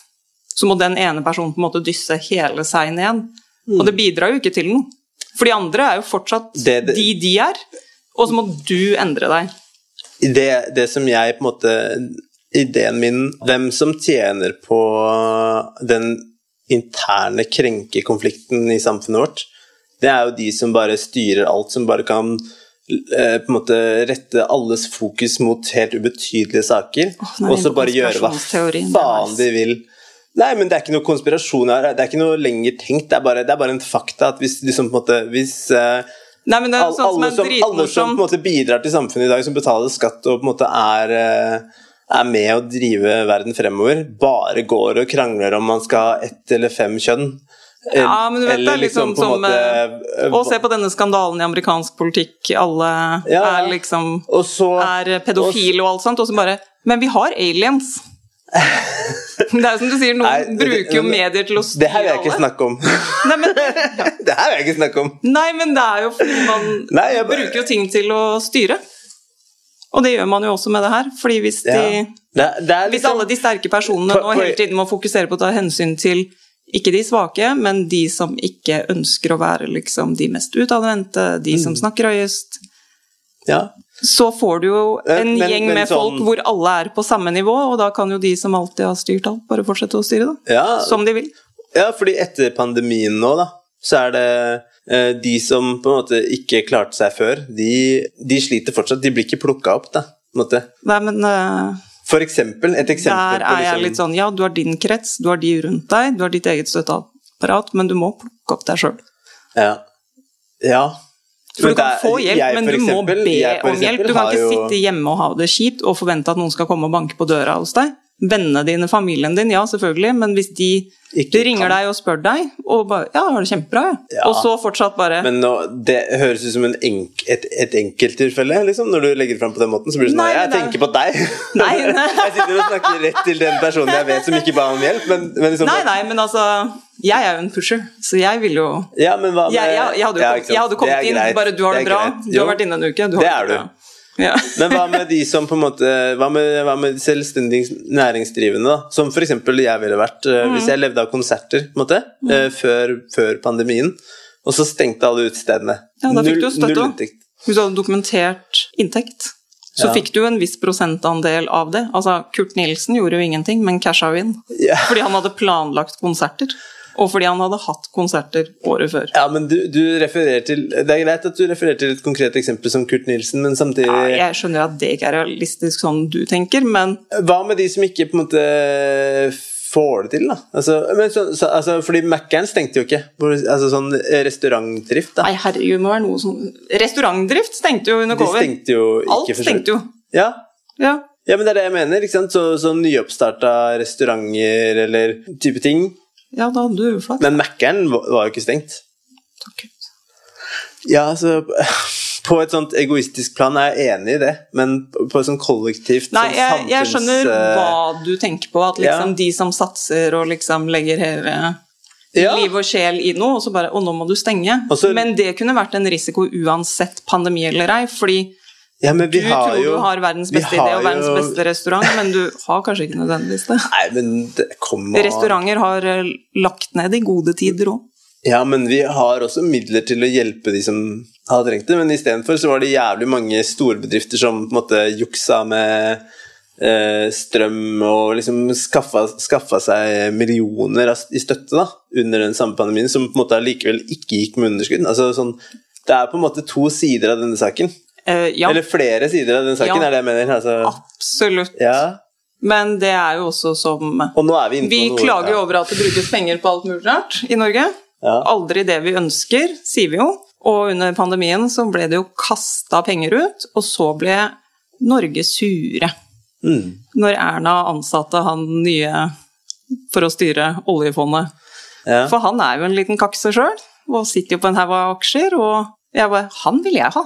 Så må den ene personen på en måte dysse hele seg ned. Og det bidrar jo ikke til noe. For de andre er jo fortsatt Det- det- de de er, og så må du endre deg. det, det som jeg på en måte Ideen min Hvem som tjener på den interne krenkekonflikten i samfunnet vårt, det er jo de som bare styrer alt, som bare kan på en måte rette alles fokus mot helt ubetydelige saker, er vi og så bare gjøre hva faen de vil Nei, men det er ikke noe konspirasjon her. Det er ikke noe lenger tenkt. Det er bare, det er bare en fakta at hvis liksom på en måte Hvis uh, Nei, men det er sånn alle, som, som, alle som på en måte bidrar til samfunnet i dag, som betaler skatt og på en måte er uh, er med å drive verden fremover, bare går og krangler om man skal ha ett eller fem kjønn. Ja, men du vet det er liksom liksom som måte, eh, Å se på denne skandalen i amerikansk politikk, alle Ja. er liksom Og så er pedofile og alt sånt, og så bare Men vi har aliens! Det er jo som du sier, noen Nei, bruker jo medier til å styre alle. Det her vil jeg ikke snakke om. Nei men, det her vil jeg ikke snakke om. nei, men det er jo fordi man Nei, jeg bruker jo ting til å styre. Og det gjør man jo også med det her. fordi hvis, de, Ja. Det, det liksom, hvis alle de sterke personene nå hele tiden må fokusere på å ta hensyn til ikke de svake, men de som ikke ønsker å være liksom de mest utadvendte, de Mm. som snakker høyest, ja. så får du jo en men- gjeng men med sånn- folk hvor alle er på samme nivå, og da kan jo de som alltid har styrt alt, bare fortsette å styre, da. Ja, Som de vil. ja, fordi etter pandemien nå, da, så er det eh, de som på en måte ikke klarte seg før, de, de sliter fortsatt. De blir ikke plukka opp, da. På en måte. Nei, men eh, For eksempel, et eksempel der er jeg litt sånn Ja, du har din krets, du har de rundt deg, du har ditt eget støtteapparat, men du må plukke opp deg sjøl. Ja. ja. For du kan få hjelp, jeg men du du må be om hjelp. Du kan ikke jo- sitte hjemme og ha det kjipt og forvente at noen skal komme og banke på døra hos deg. Vennene dine, familien din, ja selvfølgelig, men hvis de Ikke ringer deg og spør deg, og bare 'ja, har det kjempebra', ja. Ja. og så fortsatt bare Men nå, det høres ut som en enk, et, et enkelttilfelle, liksom, når du legger det fram på den måten. Så blir det sånn Nei, jeg det er- tenker på deg. Nei, nei. jeg sitter og snakker rett til den personen jeg vet som ikke ba om hjelp, men, men liksom Nei, nei, men altså Jeg er jo en pusher, så jeg vil jo Ja, men hva med Jeg, jeg, jeg hadde jo kommet, hadde kommet inn, greit. bare 'du har det, det bra', greit. du har vært inne en uke, du har Det det er du. Ja. Men hva med de som på en måte Hva med, hva med selvstendig næringsdrivende, da? Som eksempel jeg ville vært eh, Mm. hvis jeg levde av konserter, på en måte, mm. før, før pandemien, og så stengte alle utestedene. Ja, da fikk du støtte null. Hvis du hadde dokumentert inntekt, så Ja. fikk du en viss prosentandel av det. Altså, Kurt Nilsen gjorde jo ingenting, men casha jo inn. Ja. Fordi han hadde planlagt konserter. Og fordi han hadde hatt konserter året før. Ja, men du, du refererer til Det er greit at du refererer til et konkret eksempel som Kurt Nilsen, men samtidig Ja, jeg skjønner at det ikke er realistisk sånn du tenker, men Hva med de som ikke på en måte får det til, da? Altså, men så, så, altså, fordi Mækkern stengte jo ikke. Altså sånn restaurantdrift, da. Nei, herregud, må være noe sånn Restaurantdrift stengte jo under De stengte jo ikke Alt stengte jo. Ja. Ja. ja, men det er det jeg mener. ikke sant? Så, så nyoppstarta restauranter eller type ting. Ja, da hadde du jo. Men Mækkern var jo ikke stengt. Takk. Ja, altså På et sånt egoistisk plan er jeg enig i det, men på et sånt kollektivt Nei, sånn jeg, jeg skjønner eh, hva du tenker på. At liksom Ja. de som satser og liksom legger hele Ja. liv og sjel i noe, og så bare Og nå må du stenge. Så- Men det kunne vært en risiko uansett pandemi eller ei, fordi Ja, men vi du har tror jo du har verdens beste idé og verdens jo- beste restaurant, men du har kanskje ikke nødvendigvis det. Nei, men det kommer Restauranter har eh, lagt ned i gode tider òg. Ja, men vi har også midler til å hjelpe de som har trengt det, men istedenfor så var det jævlig mange storbedrifter som på en måte juksa med eh, strøm og liksom skaffa, skaffa seg millioner i støtte da, under den samme pandemien, som på en måte allikevel ikke gikk med underskudd. Altså, sånn, det er på en måte to sider av denne saken. Eh, ja, Eller flere sider av denne saken, Ja. er det jeg mener. Altså, absolutt. ja. Men det er jo også som Og nå er vi inne på Vi noe klager jo over at det brukes penger på alt mulig rart i Norge. Aldri det vi ønsker, sier vi jo. Og under pandemien så ble det jo kasta penger ut, og så ble Norge sure. Mm. Når Erna ansatte han nye for å styre oljefondet. Ja. For han er jo en liten kakse sjøl, og sitter jo på en haug av aksjer, og jeg bare Han vil jeg ha!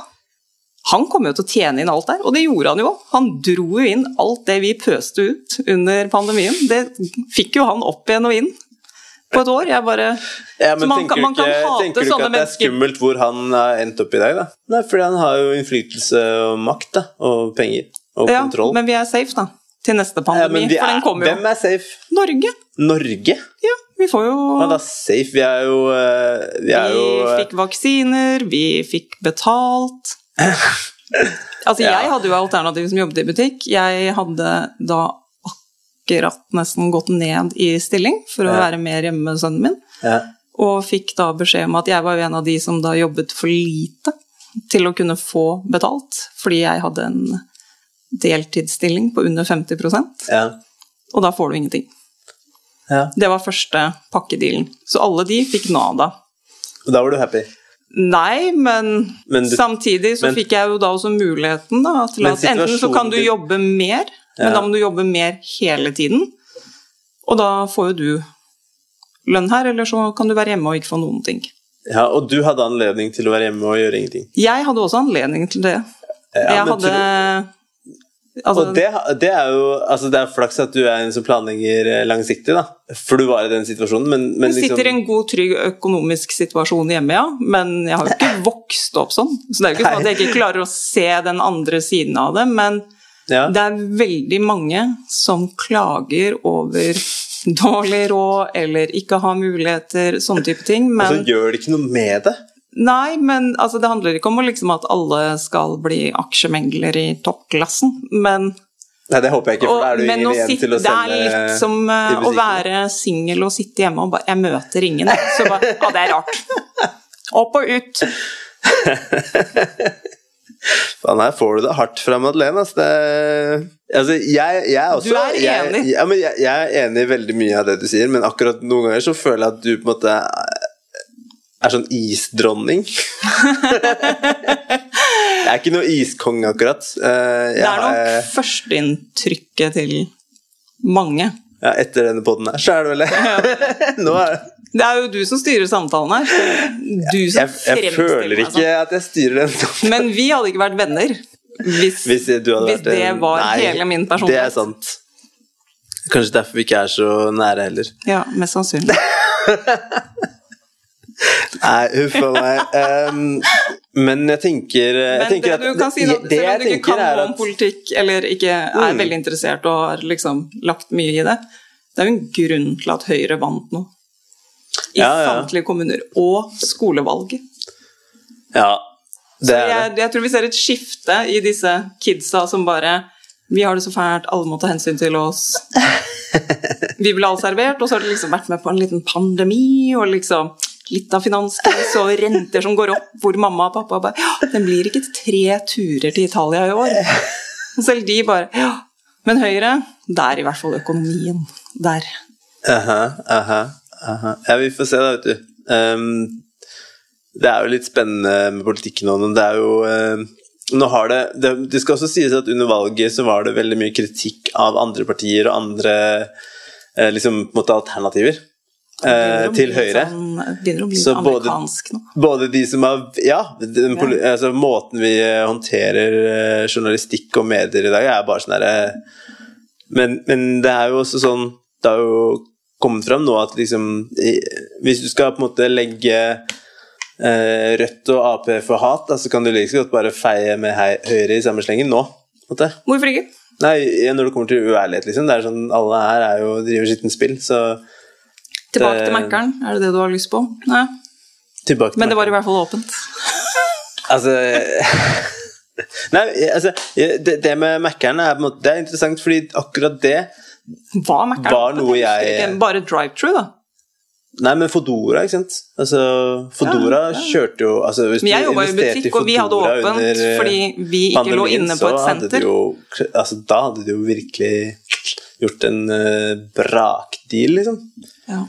Han kom jo til å tjene inn alt der, og det gjorde han jo. Han dro jo inn alt det vi pøste ut under pandemien. Det fikk jo han opp igjen og inn på et år. Jeg bare Ja, men man tenker, kan- man kan ikke, hate tenker du ikke at det er mennesker. skummelt hvor han har endt opp i dag, da? Nei, fordi han har jo innflytelse og makt, da. Og penger. Og Ja, kontroll. men vi er safe, da. Til neste Ja, pandemi, men vi for den kommer jo. hvem er safe? Norge. Norge? Ja, vi får jo Hva da, safe? Vi er jo eh, Vi er jo Vi eh, fikk vaksiner, vi fikk betalt. Altså, Ja. jeg hadde jo alternativ som jobbet i butikk. Jeg hadde da akkurat nesten gått ned i stilling for å Ja. være mer hjemme med sønnen min, ja. og fikk da beskjed om at jeg var jo en av de som da jobbet for lite til å kunne få betalt, fordi jeg hadde en deltidsstilling på under 50 ja. og da får du ingenting. Ja. Det var første pakkedealen. Så alle de fikk Nada. Og da var du happy. Nei, men, Men du- samtidig så men- fikk jeg jo da også muligheten da, til at enten så kan du jobbe mer, Ja. men da må du jobbe mer hele tiden. Og da får jo du lønn her, eller så kan du være hjemme og ikke få noen ting. Ja, Og du hadde anledning til å være hjemme og gjøre ingenting. Jeg hadde også anledning til det. Ja, jeg hadde altså, Og det, det er jo altså det er flaks at du er en som planlegger eh, langsiktig, da. For du var i den situasjonen, men, men Jeg liksom sitter i en god, trygg økonomisk situasjon hjemme, ja. Men jeg har jo ikke vokst opp sånn. Så det er jo ikke sånn at jeg ikke klarer å se den andre siden av det. Men ja. det er veldig mange som klager over dårlig råd eller ikke har muligheter, sånne type ting. Og så gjør det ikke noe med det. Nei, men altså, det handler ikke om liksom at alle skal bli aksjemengler i toppklassen, men Nei, det håper jeg ikke, for da er du ingen igjen sitte, til å det er litt som eh, å være singel og sitte hjemme og bare Jeg møter ingen. Så bare Ja, det er rart. Opp og ut. Faen, her får du det hardt fra Madeleine. Altså, det, altså jeg, jeg er også Du er jeg, enig. Ja, men jeg, jeg er enig i veldig mye av det du sier, men akkurat noen ganger så føler jeg at du på en måte er sånn isdronning. jeg er ikke noe iskonge, akkurat. Eh, jeg Det er nok har- førsteinntrykket til mange. ja, etter denne poden her, så er det vel det. Nå er det Det er jo du som styrer samtalen her. Du som jeg, jeg føler meg ikke at jeg styrer den sånn. sånn. Men vi hadde ikke vært venner hvis, Hvis, hvis det en- var Nei, hele min personlighet. Det er sant. Kanskje derfor vi ikke er så nære heller. Ja, mest sannsynlig. Nei, huff a meg. Um, men jeg tenker, jeg Men tenker det at du kan si, noe, det selv om du ikke kan noe om politikk, eller ikke er Mm. veldig interessert og har liksom lagt mye i det, det er jo en grunn til at Høyre vant nå. I Ja, ja. samtlige kommuner. Og skolevalget. Ja, det er det. jeg, jeg tror vi ser et skifte i disse kidsa som bare Vi har det så fælt, alle må ta hensyn til oss. Vi ble ha servert, og så har de liksom vært med på en liten pandemi og liksom litt av finanskrise og renter som går opp, hvor mamma og pappa bare Ja, den blir ikke tre turer til Italia i år. Selv de bare Ja, men Høyre, der i hvert fall økonomien. Der. Aha, aha, aha. Ja, vi får se da, vet du. Um, det er jo litt spennende med politikken nå, men det er jo um, nå har det, det Det skal også sies at under valget så var det veldig mye kritikk av andre partier og andre eh, liksom på en måte alternativer Begynner til Høyre. Sånn, begynner å bli Så både- amerikansk nå. Både de som har Ja, den, altså, måten vi eh, håndterer eh, journalistikk og medier i dag, er bare sånn herre men, men det er jo også sånn Det har jo kommet fram nå at liksom Hvis du skal på en måte legge eh, Rødt og Ap for hat, så kan du like godt bare feie med hei, Høyre i samme slengen nå. Hvorfor ikke? Nei, når det kommer til uærlighet, liksom. Det er sånn, Alle her er jo driver skittent spill, så Tilbake til Mækkern, er det det du har lyst på? Nei. tilbake til Men det var i hvert fall åpent. Altså Nei, altså Det, det med Mækkern er Det er interessant, fordi akkurat det Mækkern? Var noe jeg- Bare drive-through, da. Nei, men Fodora, ikke sant? Altså, Fodora Ja, ja. kjørte jo altså, hvis Men jeg jobba i butikk, og vi hadde åpent under, eh, fordi vi ikke lå inne på et senter. Jo, altså, da hadde de jo virkelig gjort en uh, brakdeal, liksom. Ja.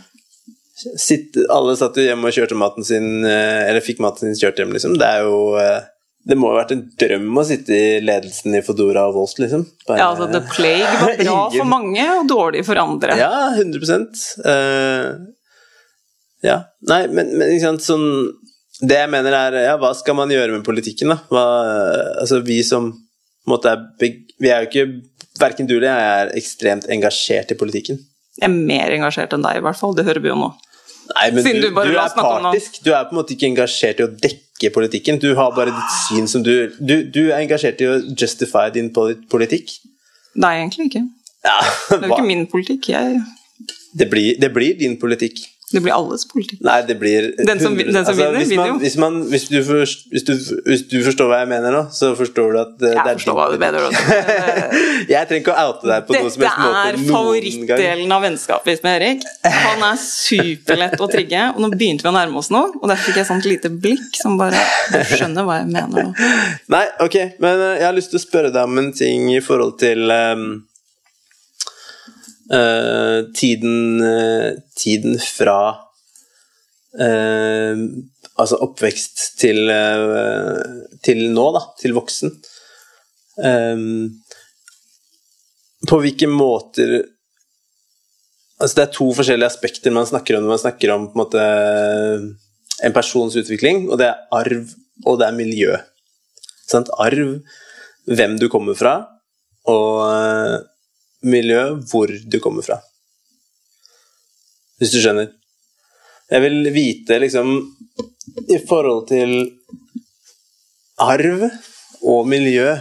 Sitt, alle satt jo hjemme og kjørte maten sin, eh, eller fikk maten sin kjørt hjem, liksom. Det er jo eh, Det må ha vært en drøm å sitte i ledelsen i Fodora og Wolt, liksom. Bare- ja, altså The Plague var bra for mange og dårlig for andre. Ja, 100 uh, Ja. Nei, men, men ikke sant, sånn Det jeg mener er Ja, hva skal man gjøre med politikken, da? Hva, altså, vi som måte er beg, Vi er jo ikke Verken du eller jeg er ekstremt engasjert i politikken. Jeg er mer engasjert enn deg, i hvert fall. Det hører vi jo nå. Nei, men Siden du, du du er partisk. Du er på en måte ikke engasjert i å dekke politikken. Du har bare ditt syn som du Du, du er engasjert i å justify din politikk. Nei, egentlig ikke. Ja, Det er jo ikke min politikk. Jeg, Det blir, det blir din politikk. Det blir alles politikk. Nei, det blir Den som- den som vinner, hvis vinner jo. hvis, man, hvis, du forst, hvis, du, hvis du forstår hva jeg mener nå, så forstår du at eh, det Jeg er forstår hva du mener også. Jeg trenger ikke å oute deg på noe som Dette helst måte er noen gang. favorittdelen av vennskapet med Erik. Han er superlett å trigge, og nå begynte vi å nærme oss noe, og der fikk jeg sånt lite blikk som bare Du skjønner hva jeg mener nå. Nei, ok, men eh, jeg har lyst til å spørre deg om en ting i forhold til um, tiden, eh, tiden fra eh, Altså oppvekst til, eh, til nå, da. Til voksen. Eh, på hvilke måter Altså det er to forskjellige aspekter man snakker om når man snakker om en, måte, en persons utvikling, og det er arv og det er miljø. Sant? Arv, hvem du kommer fra, og eh, miljø, hvor du kommer fra. Hvis du skjønner. Jeg vil vite, liksom, i forhold til arv og miljø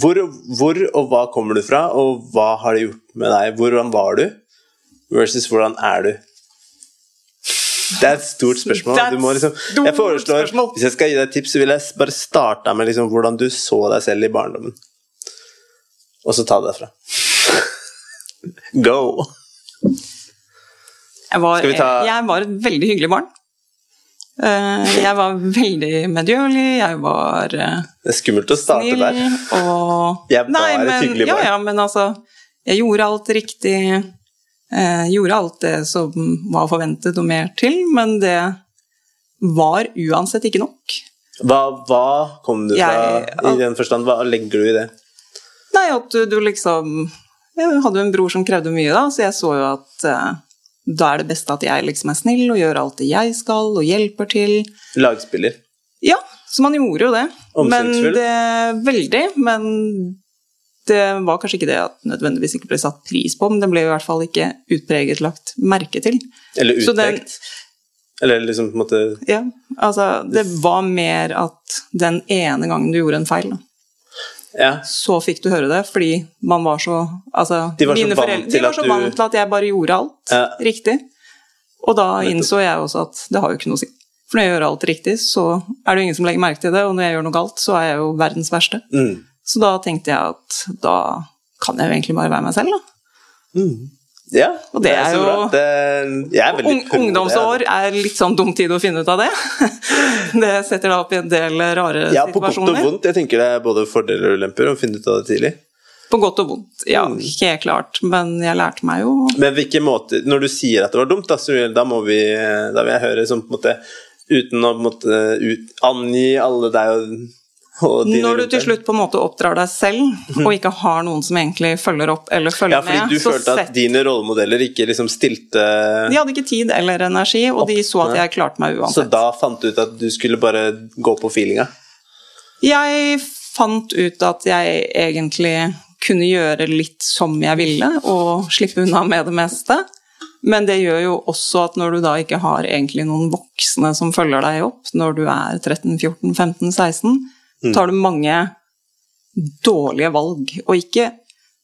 hvor, hvor og hva kommer du fra, og hva har det gjort med deg? Hvordan var du? Versus hvordan er du? Det er et stort spørsmål. Liksom, jeg foreslår. Hvis jeg skal gi deg et tips, så vil jeg bare starte med liksom hvordan du så deg selv i barndommen. Og så ta det derfra. Go! Jeg var, ta- jeg var et veldig hyggelig barn. Eh, Jeg var veldig medgjørlig, jeg var snill Det er skummelt å starte snill der. og Jeg var et men, hyggelig barn. ja, men altså Jeg gjorde alt riktig. Jeg gjorde alt det som var forventet og mer til, men det var uansett ikke nok. Hva, hva kom du fra Jeg- i den forstand? Hva legger du i det? Nei, at du, du liksom Jeg hadde jo en bror som krevde mye, da, så jeg så jo at uh, da er det beste at jeg liksom er snill og gjør alt det jeg skal, og hjelper til. Lagspiller. Ja, så man gjorde jo det. Omsorgsfull? Veldig. Men det var kanskje ikke det at nødvendigvis ikke ble satt pris på, men det ble i hvert fall ikke utpreget lagt merke til. Eller utpekt. Eller liksom på en måte Ja, altså Det var mer at den ene gangen du gjorde en feil, da, Ja. så fikk du høre det, fordi man var så Altså, De var så mine vant de var at vant du- til at jeg bare gjorde alt Ja. riktig. Og da innså jeg også at det har jo ikke noe å si. For når jeg gjør alt riktig, så er det jo ingen som legger merke til det, og når jeg gjør noe galt, så er jeg jo verdens verste. Mm. Så da tenkte jeg at da kan jeg jo egentlig bare være meg selv, da. Mm. Ja, Og det er er, jo- Det, er det, ungdomsår er litt sånn dum tid å finne ut av det. Det setter deg opp i en del rare Ja, på godt og vondt. Jeg tenker det er både fordeler og ulemper å finne ut av det tidlig. På godt og vondt, ja, Mm. helt klart. Men jeg lærte meg jo Men hvilke måter Når du sier at det var dumt, da, så, da må vi Da vil jeg høre sånn på en måte Uten å på en måte ut, angi alle deg og, Når du til slutt på en måte oppdrar deg selv, og ikke har noen som egentlig følger opp eller følger med Ja, fordi du med, følte at sett- dine rollemodeller ikke liksom stilte De hadde ikke tid eller energi, og de så at jeg klarte meg uansett. Så da fant du ut at du skulle bare gå på feelinga? Jeg fant ut at jeg egentlig kunne gjøre litt som jeg ville, og slippe unna med det meste. Men det gjør jo også at når du da ikke har egentlig noen voksne som følger deg opp, når du er 13, 14, 15, 16, tar du mange dårlige valg. Og ikke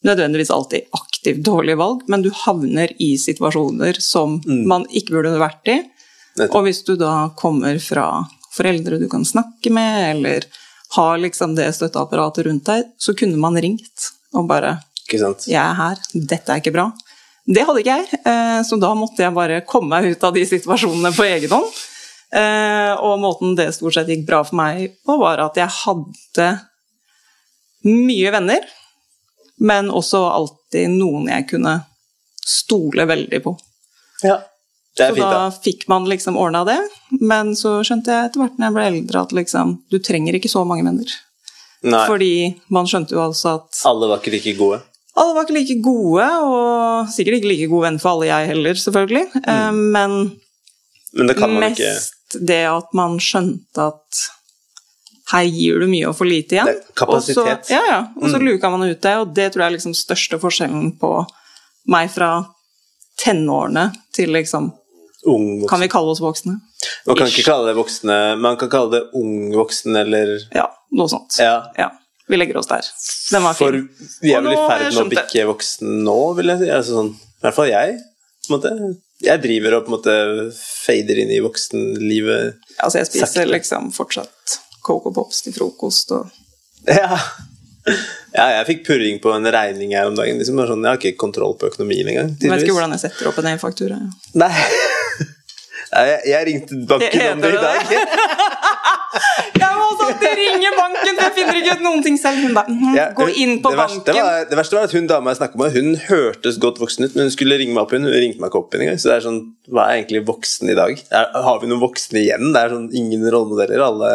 nødvendigvis alltid aktivt dårlige valg, men du havner i situasjoner som man ikke burde vært i. Og hvis du da kommer fra foreldre du kan snakke med, eller har liksom det støtteapparatet rundt deg, så kunne man ringt og bare? 'Jeg er her. Dette er ikke bra'. Det hadde ikke jeg, eh, så da måtte jeg bare komme meg ut av de situasjonene på egen hånd. Eh, Og måten det stort sett gikk bra for meg på, var at jeg hadde mye venner, men også alltid noen jeg kunne stole veldig på. Ja. Det er Så fint, da da. fikk man liksom ordna det, men så skjønte jeg etter hvert når jeg ble eldre at liksom, du trenger ikke så mange venner. Nei, Fordi man skjønte jo altså at alle var ikke like gode. alle var ikke like gode, og sikkert ikke like gode venn for alle, jeg heller, selvfølgelig. Eh, Men Men det Mm. kan man mest ikke det at man skjønte at her gir du mye og for lite igjen. Kapasitet. Mm. Og så, ja, ja. Og så luka man ut det, og det tror jeg er liksom største forskjellen på meg fra tenårene til liksom ung Kan vi kalle oss voksne? Man kan ikke kalle det voksne, man kan kalle det ung voksen eller Ja, noe sånt. Ja. Vi legger oss der. Den var For vi er vel i ferd med å bikke voksen nå, vil jeg si. Altså sånn, I hvert fall jeg. På en måte. Jeg driver og på en måte fader inn i voksenlivet. Altså, jeg spiser Sakte. liksom fortsatt Coco Pops til frokost og Ja. ja, jeg fikk purring på en regning her om dagen. Liksom, sånn, jeg har ikke kontroll på økonomien engang. Jeg vet ikke hvordan jeg setter opp en e-faktura. Nei. Nei, jeg, jeg ringte banken om det i dag. Jeg må alltid ringe banken, jeg finner ikke ut noen ting selv. Hun bare mm, Ja, Gå inn på det verste banken. Var, det verste var at hun dama jeg snakket med, hun hørtes godt voksen ut, men hun skulle ringe meg opp igjen. Hun ringte meg ikke opp igjen engang. Så det er sånn, hva er egentlig voksen i dag? Er, har vi noen voksne igjen? Det er sånn ingen rollemodeller. Alle,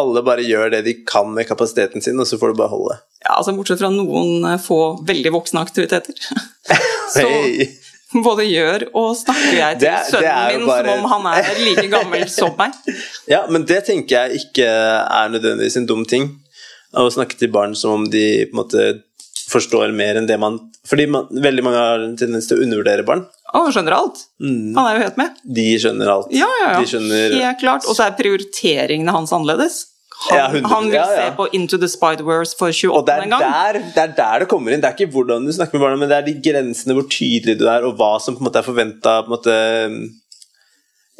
alle bare gjør det de kan med kapasiteten sin, og så får du bare holde. Ja, altså Bortsett fra noen få veldig voksne aktiviteter. Så Hei. både gjør og snakker jeg til Det sønnen min bare- som om han er like gammel som meg. Ja, men det tenker jeg ikke er nødvendigvis en dum ting. Å snakke til barn som om de på en måte forstår mer enn det man Fordi man, veldig mange har en tendens til å undervurdere barn. Å, han skjønner alt. Mm. Han er jo helt med. De skjønner alt. Ja, ja, ja. De skjønner Helt klart. Og så er prioriteringene hans annerledes. Han, Ja, han vil ja, ja. se på Into the Spider-Wars for 28. en gang. der, det er der det kommer inn. Det er ikke hvordan du snakker med barna, men det er de grensene, hvor tydelig du er, og hva som på en måte er forventa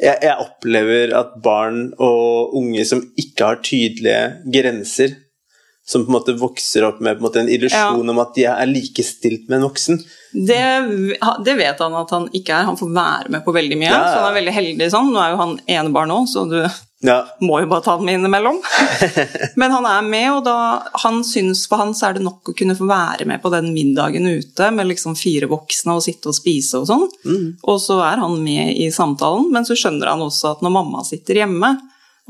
jeg, jeg opplever at barn og unge som ikke har tydelige grenser, som på en måte vokser opp med på en, måte en illusjon om at de er likestilt med en voksen Det, det vet han at han ikke er. Han får være med på veldig mye. Ja, ja. Så han er veldig heldig sånn. Nå er jo han enebarn nå, så du ja, må jo bare ta den med innimellom. Men han er med, og da han syns for han så er det nok å kunne få være med på den middagen ute med liksom fire voksne og sitte og spise og sånn. Mm. Og så er han med i samtalen, men så skjønner han også at når mamma sitter hjemme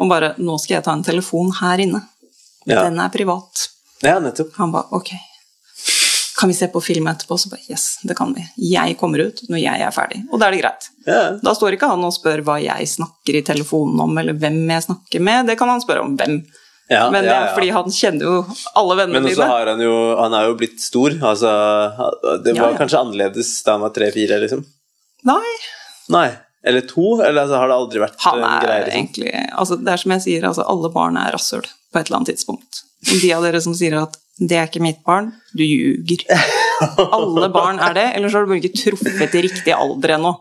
og bare 'Nå skal jeg ta en telefon her inne. Ja. Den er privat.' ja, nettopp. Han ba ok. Kan vi se på film etterpå? Så bare yes, det kan vi. Jeg kommer ut når jeg er ferdig. Og da er det greit. Ja. Da står ikke han og spør hva jeg snakker i telefonen om, eller hvem jeg snakker med. Det kan han spørre om hvem. Ja, Men ja, ja. fordi han kjenner jo alle vennene Men også har han jo Han er jo blitt stor. Altså, det var kanskje annerledes da han var tre-fire, liksom. Nei, Nei. Eller to? Eller altså, har det aldri vært han en er greie? Liksom? egentlig altså, Det er som jeg sier, altså, alle barn er rasshøl på et eller annet tidspunkt. De av dere som sier at 'det er ikke mitt barn', du ljuger. Alle barn er det, ellers har du bare ikke truffet i riktig alder ennå.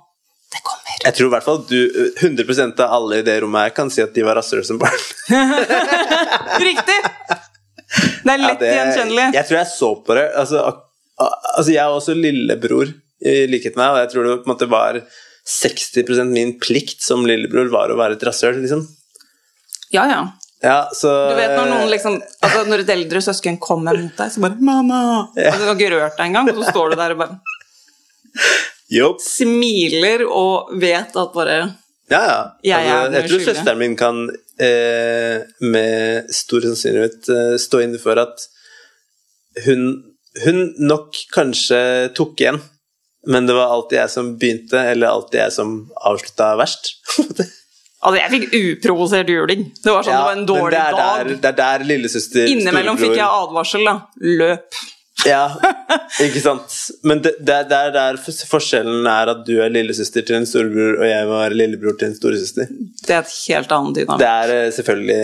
Det kommer. Jeg tror i hvert fall du 100 av alle i det rommet her kan si at de var rasshøl som barn. Riktig! Det er Ja, lett det- gjenkjennelig. Jeg tror jeg så på det. Altså, altså jeg er også lillebror, i likhet med deg, og jeg tror det på en måte var 60% min plikt som lillebror var å være et rasshøl, liksom. Ja, ja. Ja, så Du vet når noen liksom altså Når et eldre søsken kommer mot deg, så bare 'Mamma!' Ja. Altså, du har ikke rørt deg engang, og så står du der og bare Jopp. smiler og vet at bare Ja, ja. Jeg Altså, jeg tror søsteren min kan eh, med stor sannsynlighet eh, stå inne for at hun, hun nok kanskje tok igjen, men det var alltid jeg som begynte, eller alltid jeg som avslutta verst. Altså, jeg fikk uprovosert juling. Det var sånn, det var en dårlig det dag. Der, det er der lillesøster Innimellom fikk jeg advarsel, da. Løp. Ja, ikke sant. Men det, det, er- det er der forskjellen er at du er lillesøster til en storebror, og jeg var lillebror til en storesøster. Det er et helt annet dynamikk. Det er eh, selvfølgelig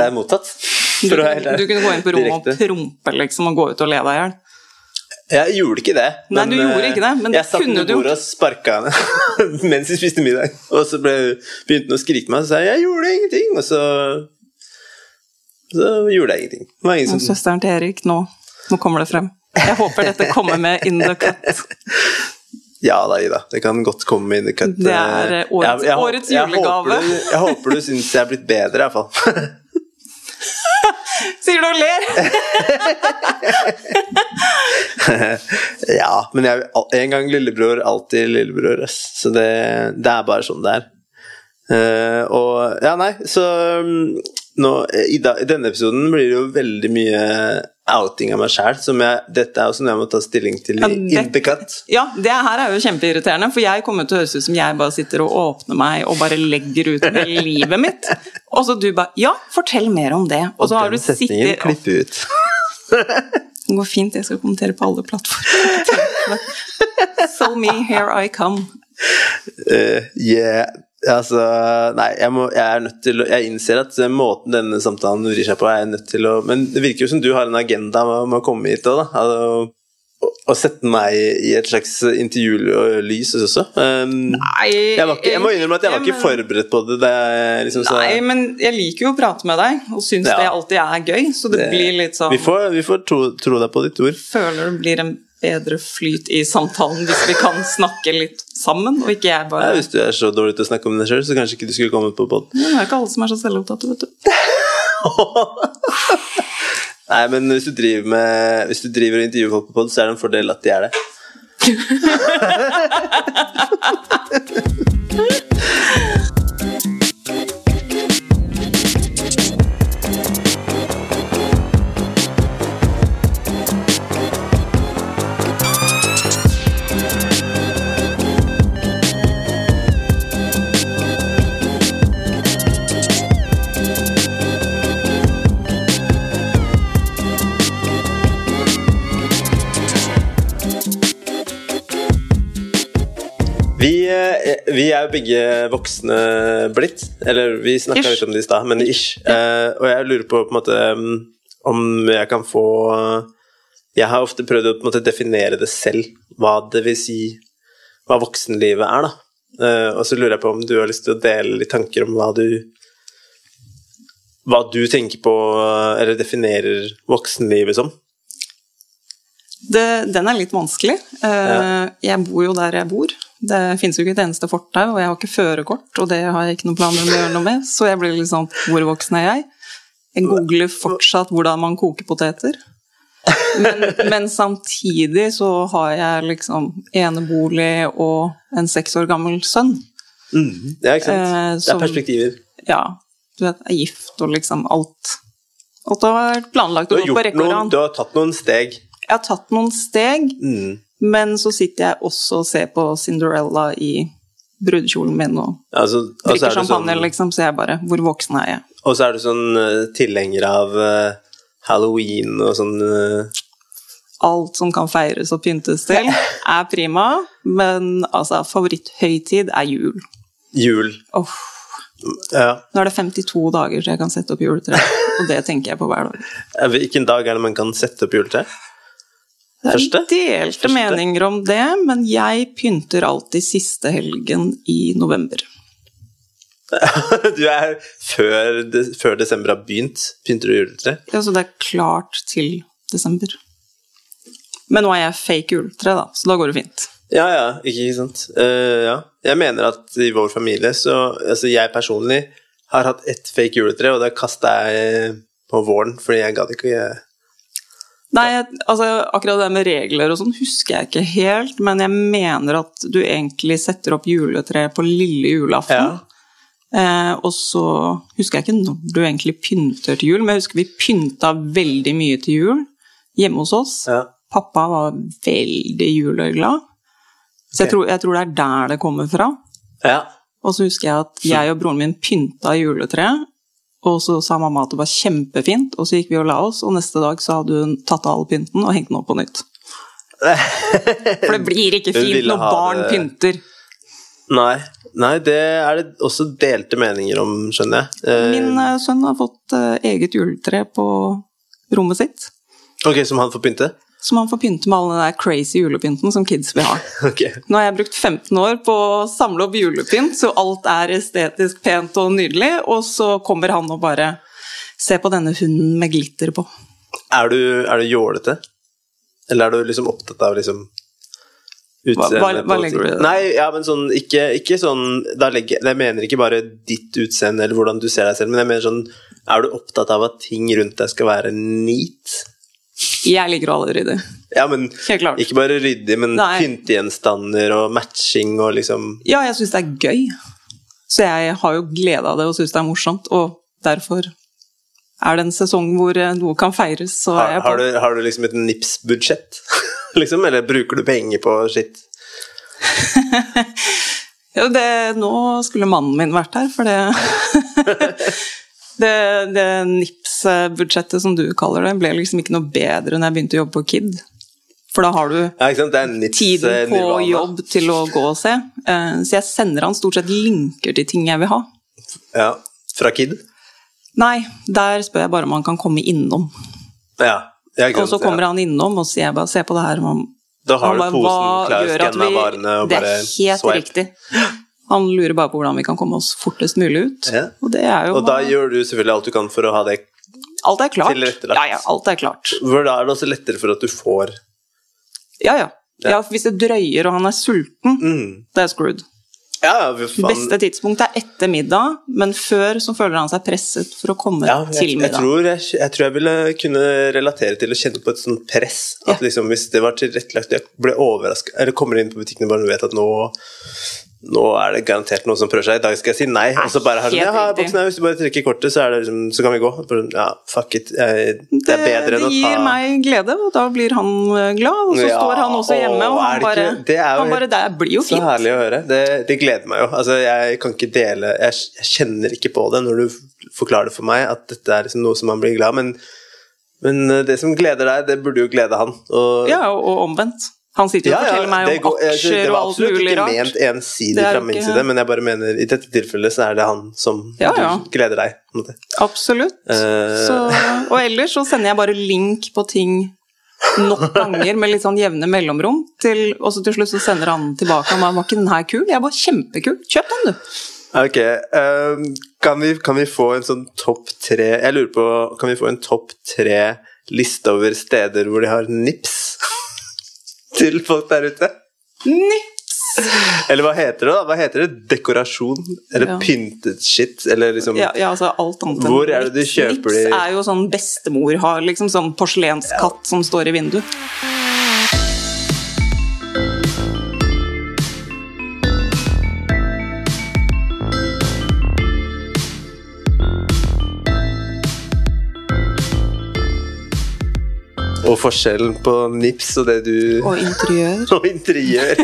Det er mottatt. Du, du kunne gå inn på rommet og prompe liksom, og gå ut og le deg i hjel. Jeg gjorde ikke det. Nei, du gjorde eh, ikke det, men jeg du satt Jeg satt på bordet og sparka henne mens vi spiste middag. Og så ble, begynte hun å skrike meg, og så sa jeg 'jeg gjorde ingenting', og så Så gjorde jeg ingenting. Det var ingen som Søsteren til Erik, nå, nå kommer det frem. Jeg håper dette kommer med in the cut. Ja da, Ida. Det kan godt komme in the cut. Det er, eh, årets- Jeg- jeg- årets jeg julegave. håper du- Jeg håper du syns jeg er blitt bedre, iallfall. Sier du og ler? ja, men jeg, en gang lillebror, alltid lillebror. Så det, det er bare sånn det er. Uh, og Ja, nei, så um, nå, i, da, I denne episoden blir det jo veldig mye outing av meg sjæl. Dette er også noe jeg må ta stilling til i Ja, Intercut. Ja, det her er jo kjempeirriterende, for jeg kommer til å høres ut som jeg bare sitter og åpner meg og bare legger ut med livet mitt. Og så du bare Ja, fortell mer om det. Og, så har du sittet klipper ut. Det går fint, jeg skal kommentere på alle plattformer. So me, here I come. Uh, yeah. Altså, nei, jeg, må, jeg er nødt til å Jeg innser at måten denne samtalen vrir seg på, er jeg nødt til å Men det virker jo som du har en agenda med, med å komme hit òg, da. Altså, å, å sette meg i et slags intervjulys også. Um, Nei, jeg, var ikke, jeg må innrømme at jeg var ikke forberedt på det. det liksom Nei, men jeg liker jo å prate med deg, og syns Ja. det alltid er gøy. Så det, Det- blir litt sånn Vi får, vi får tro, tro deg på ditt ord. Føler det blir en bedre flyt i samtalen hvis vi kan snakke litt sammen, og ikke jeg Ja, bare hvis du er så dårlig til å snakke om deg sjøl, så kanskje ikke du skulle kommet på pod. Det er ikke alle som er så selvopptatte, vet du. Nei, men hvis du driver med Hvis du driver og intervjuer folk på pod, så er det en fordel at de er det. Vi, eh, er jo begge voksne blitt. Eller vi snakka litt om det i stad, men ish. Uh, og jeg lurer på på en måte mm, om jeg kan få Jeg har ofte prøvd å måte definere det selv, hva det vil si Hva voksenlivet er, da. Uh, og så lurer jeg på om du har lyst til å dele litt tanker om hva du Hva du tenker på, eller definerer voksenlivet som. Det, den er litt vanskelig. Uh, Ja. Jeg bor jo der jeg bor. Det finnes jo ikke et eneste fortau, og jeg har ikke førerkort, og det har jeg ikke noen planer om å gjøre noe med, så jeg blir litt sånn Hvor voksen er jeg? Jeg googler fortsatt hvordan man koker poteter. Men, men samtidig så har jeg liksom enebolig og en seks år gammel sønn. Det er ikke sant? Eh, det er perspektiver. Ja, du vet, er gift og liksom alt. Alt har vært planlagt Du har, gjort noen, du har tatt noen steg. Jeg har tatt noen steg, Mm. Men så sitter jeg også og ser på Cinderella i brudekjolen min og Altså, drikker er champagne, sånn, liksom, så jeg bare Hvor voksen er jeg? og så er du sånn uh, tilhenger av uh, halloween og sånn uh... Alt som kan feires og pyntes til, er prima, men altså, favoritthøytid er jul. jul. Åh, Ja. nå er det 52 dager så jeg kan sette opp juletre, og det tenker jeg på hver dag. Hvilken dag er det man kan sette opp juletre? Er delte Første? meninger om det, men jeg pynter alltid siste helgen i november. Du er før, før desember har begynt, pynter du juletre? Ja, så det er klart til desember. Men nå er jeg fake juletre, da, så da går det fint. Ja, ja, ikke sant. Uh, ja. Jeg mener at i vår familie så Altså, jeg personlig har hatt ett fake juletre, og det kasta jeg på våren fordi jeg gadd ikke å Nei, altså akkurat det med regler og sånn husker jeg ikke helt, men jeg mener at du egentlig setter opp juletre på lille julaften. Ja. Eh, og så husker jeg ikke når du egentlig pynter til jul, men jeg husker vi pynta veldig mye til jul hjemme hos oss. Ja. Pappa var veldig juleglad. Så jeg, tror, jeg tror det er der det kommer fra. ja. Og så husker jeg at jeg og broren min pynta juletreet, og så sa mamma at det var kjempefint, og så gikk vi og la oss, og neste dag så hadde hun tatt av all pynten og hengt den opp på nytt. For det blir ikke fint når barn det- pynter. Nei. Nei, det er det også delte meninger om, skjønner jeg. Eh, Min eh, sønn har fått eh, eget juletre på rommet sitt, Ok, som han får pynte? Som man får pynte med all den der crazy julepynten som kids vil ha. Okay. Nå har jeg brukt 15 år på å samle opp julepynt, så alt er estetisk pent og nydelig, og så kommer han og bare Se på denne hunden med glitter på. Er du, er du jålete? Eller er du liksom opptatt av liksom utseendet Hva- hva- legger du i det? Nei, ja, men sånn ikke, ikke sånn legger, Jeg mener ikke bare ditt utseende eller hvordan du ser deg selv, men jeg mener sånn Er du opptatt av at ting rundt deg skal være neat? Jeg liker å ha det ryddig. Ja, men ikke bare ryddig, men Nei. pyntegjenstander og matching og liksom Ja, jeg syns det er gøy. Så jeg har jo glede av det og syns det er morsomt, og derfor er det en sesong hvor eh, noe kan feires, så er Har, jeg på. har, du, har du liksom et NIPS-budsjett? liksom, eller bruker du penger på skitt? Ja, det, nå skulle mannen min vært her, for det Det, det NIPS-budsjettet som du kaller det, ble liksom ikke noe bedre når jeg begynte å jobbe på KID. For da har du Ja, tiden på jobb til å gå og se. Eh, Så jeg sender han stort sett linker til ting jeg vil ha. Ja. Fra Kid? Nei, der spør jeg bare om han kan komme innom. Ja. Og så kommer ja. han innom, og sier jeg bare 'se på det her'. Da har du posen "Hva klar, skanna varene og Det er helt swipe. riktig. Han lurer bare på hvordan vi kan komme oss fortest mulig ut. Ja. Og Og da gjør du selvfølgelig alt du kan for å ha det Alt er klart. Ja, ja, alt er klart. For da er det også lettere for at du får Ja, ja. Ja. ja hvis det drøyer og han er sulten, mm. det er screwed. Ja. Beste tidspunkt er etter middag, men før så føler han seg presset for å komme Ja, til middag. jeg, tror jeg, jeg tror jeg ville kunne relatere til å kjenne på et sånt press. At Ja. liksom Hvis det var tilrettelagt Jeg ble overraska Eller kommer inn på butikken og bare vet at nå nå er det garantert noen som prøver seg. I dag skal jeg si nei. Og så bare har sånn, ja, boksen her, Hvis du bare trekker kortet, så, det liksom, så kan vi gå. Ja, fuck it. Det er bedre det enn å ta Det gir meg glede, og da blir han eh, glad, og så Ja, står han også hjemme, og han bare, det er jo bare Det blir jo Så herlig å høre. Det, det gleder meg jo. Altså, jeg kan ikke dele jeg, jeg kjenner ikke på det når du forklarer det for meg, at dette er liksom noe som man blir glad. Men, men eh, det som gleder deg, det burde jo glede han. Og, Ja, og, og omvendt. Han sitter jo og forteller meg om går- aksjer Det og var alt absolutt ikke ment ensidig fra min side, men jeg bare mener i dette tilfellet så er det han som gleder deg. Absolutt. Uh... Så, og ellers så sender jeg bare link på ting nok ganger med litt sånn jevne mellomrom, til, og så til slutt så sender han tilbake bare, var ikke den her kul? Jeg var kjempekul, kjøp den du. Ok, ehm, kan, vi, kan vi få en sånn topp tre Jeg lurer på, kan vi få en topp tre liste over steder hvor de har nips til folk der ute? Nips! Eller hva heter det da? Hva heter det? Dekorasjon? Eller Ja. pyntet shit? Eller liksom Ja, ja, altså alt annet Hvor er det du kjøper Nips Niks er jo sånn bestemor har, liksom sånn porselenskatt som står i vinduet. Og forskjellen på nips og det du Og interiør. Og interiør.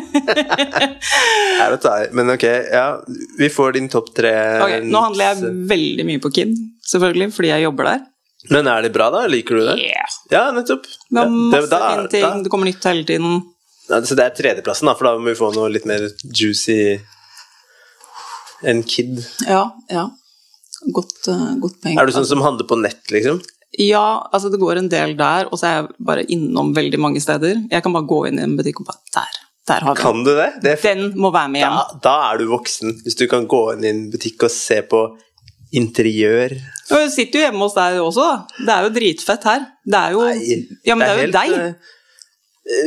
er å ta i. Men ok, ja. Vi får din topp tre. Ok, nå handler jeg veldig mye på Kid, selvfølgelig, fordi jeg jobber der. Men er det bra, da? Liker du det? Yeah. Ja, nettopp. Det er masse da- fine ting, da- det kommer nytt hele tiden. Ja, så det er tredjeplassen, da, for da må vi få noe litt mer juicy enn Kid. Ja, ja. Godt, uh, godt poeng. Er du sånn som handler på nett, liksom? Ja, altså det går en del der, og så er jeg bare innom veldig mange steder. Jeg kan bare gå inn i en butikk og bare Der, der har vi den. Kan du det? det er Den må være med hjem. da, da er du voksen. Hvis du kan gå inn i en butikk og se på interiør. Og jeg sitter jo hjemme hos deg også, da. Det er jo dritfett her. Det er jo Nei, Ja, men det er, jo helt, deg. eh,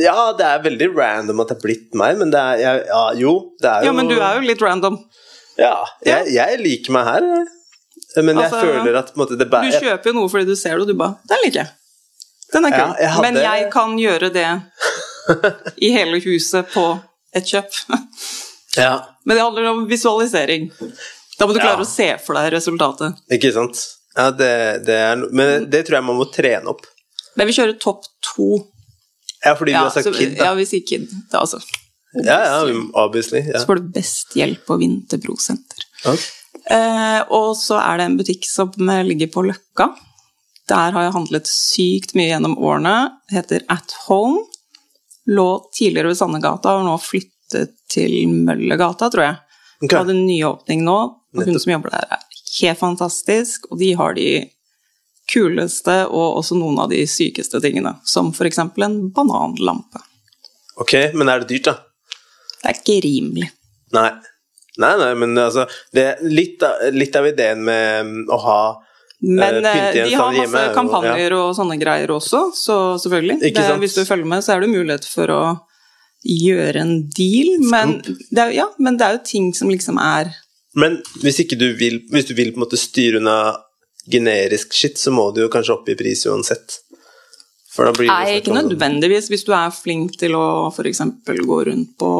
Ja, det er veldig random at det er blitt meg, men det er ja, Jo, det er jo Ja, men du er jo litt random. Ja, jeg, jeg liker meg her. Jeg. Men jeg Altså, føler at måte, det Du kjøper jo noe fordi du ser det, og du bare Den liker jeg. Den er kul. Ja, jeg hadde- Men jeg kan gjøre det i hele huset på et kjøp. Ja, Men det handler om visualisering. Da må du klare Ja. å se for deg resultatet. ikke sant? Ja, det, det er. Men det tror jeg man må trene opp. Men vi kjører topp to. Ja, fordi du har sagt så, kid, ja vi sier kid. Det altså. Ja, ja, obviously. Ja. Så får du best hjelp på Vinterbro senter. Ok. Eh, og så er det en butikk som eh, ligger på Løkka. Der har jeg handlet sykt mye gjennom årene. Heter At Home. Lå tidligere ved Sandegata og har nå flyttet til Møllergata, tror jeg. Okay. Hadde en nyåpning nå, og hun som jobber der, er helt fantastisk. Og de har de kuleste og også noen av de sykeste tingene, som f.eks. en bananlampe. ok, men er det dyrt, da? Det er ikke rimelig. Nei. Nei, nei, men altså det er litt, litt av ideen med mm, å ha Men Eh, eh, de har masse er kampanjer og sånne greier også, så selvfølgelig. Det, hvis du følger med, så er det mulighet for å gjøre en deal, men det, er, ja, men det er jo ting som liksom er Men hvis du vil Hvis du vil på en måte styre unna generisk shit, så må du jo kanskje opp i pris uansett. For da blir det Nei, ikke nødvendigvis. Hvis du er flink til å f.eks. gå rundt på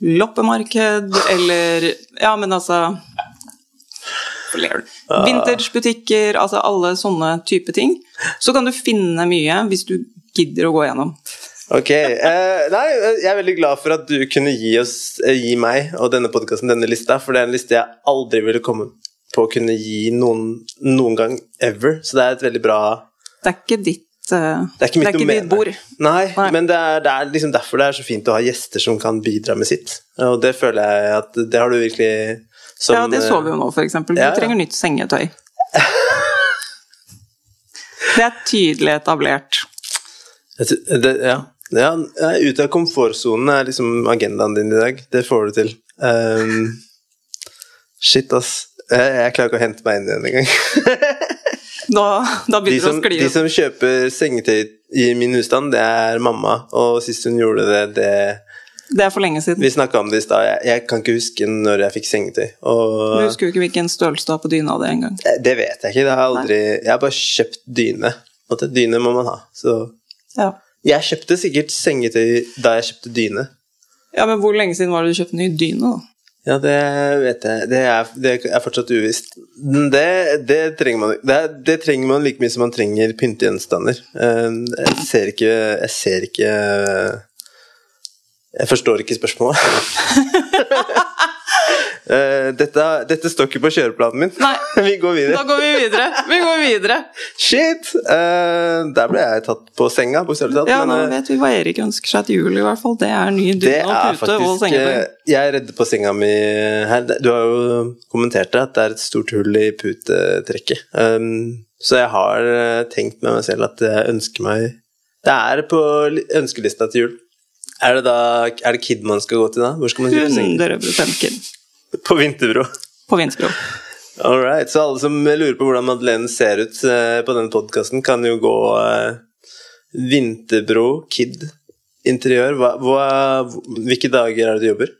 loppemarked, eller Ja, men altså Hvorfor? Vintagebutikker, altså alle sånne type ting. Så kan du finne mye hvis du gidder å gå gjennom. Ok. Eh, nei, jeg er veldig glad for at du kunne gi oss, eh, gi meg og denne podkasten denne lista, for det er en liste jeg aldri ville komme på å kunne gi noen noen gang ever. Så det er et veldig bra Det er ikke ditt, Det er ikke mitt bord. Nei, Nei. men det er, det er liksom derfor det er så fint å ha gjester som kan bidra med sitt. Og det føler jeg at det har du virkelig som, ja, det så vi jo nå, eksempel. Du ja, ja. trenger nytt sengetøy. Det er tydelig etablert. Det, ja. ja. Ut av komfortsonen er liksom agendaen din i dag. Det får du til. Um, shit, ass. Jeg, jeg klarer ikke å hente meg inn igjen engang. Da, da De som, det å skli de som kjøper sengetøy i min husstand, det er mamma. Og sist hun gjorde det, det Det er for lenge siden. Vi snakka om det i stad. Jeg, jeg kan ikke huske når jeg fikk sengetøy. Du husker jo ikke hvilken størrelse du har på dyna di engang. det vet jeg ikke. Det har aldri Jeg har bare kjøpt dyne. Måte, Dyne må man ha. Så Ja. jeg kjøpte sikkert sengetøy da jeg kjøpte dyne. ja, men hvor lenge siden var det du kjøpte ny dyne, da? Ja, det vet jeg. Det er, det er fortsatt uvisst. Det, det, trenger man, det, er, trenger man like mye som man trenger pyntegjenstander. Eh, Jeg ser ikke Jeg ser ikke Jeg forstår ikke spørsmålet. Eh, Dette, dette står ikke på kjøreplanen min. Nei, Vi går videre. da går vi videre. Vi går videre. Shit! Uh, der ble jeg tatt på senga, bokstavelig talt. Ja, men, nå vet vi hva Erik ønsker seg til jul, i hvert fall. Det er ny det og pute og sengetøy. eh, Jeg er redd på senga mi her. Du har jo kommentert det, at det er et stort hull i putetrekket. Um, så jeg har eh, tenkt med meg selv at jeg ønsker meg Det er på ønskelista til jul. Er det da Er det Kid man skal gå til da? Hvor skal man kjøpe seng? 100 Kid På Vinterbro. på Vinterbro. All right. Så alle som lurer på hvordan Madeleine ser ut eh, på denne podkasten, kan jo gå eh, Vinterbro Kid interiør. Hva, hva, hvilke dager er det du jobber?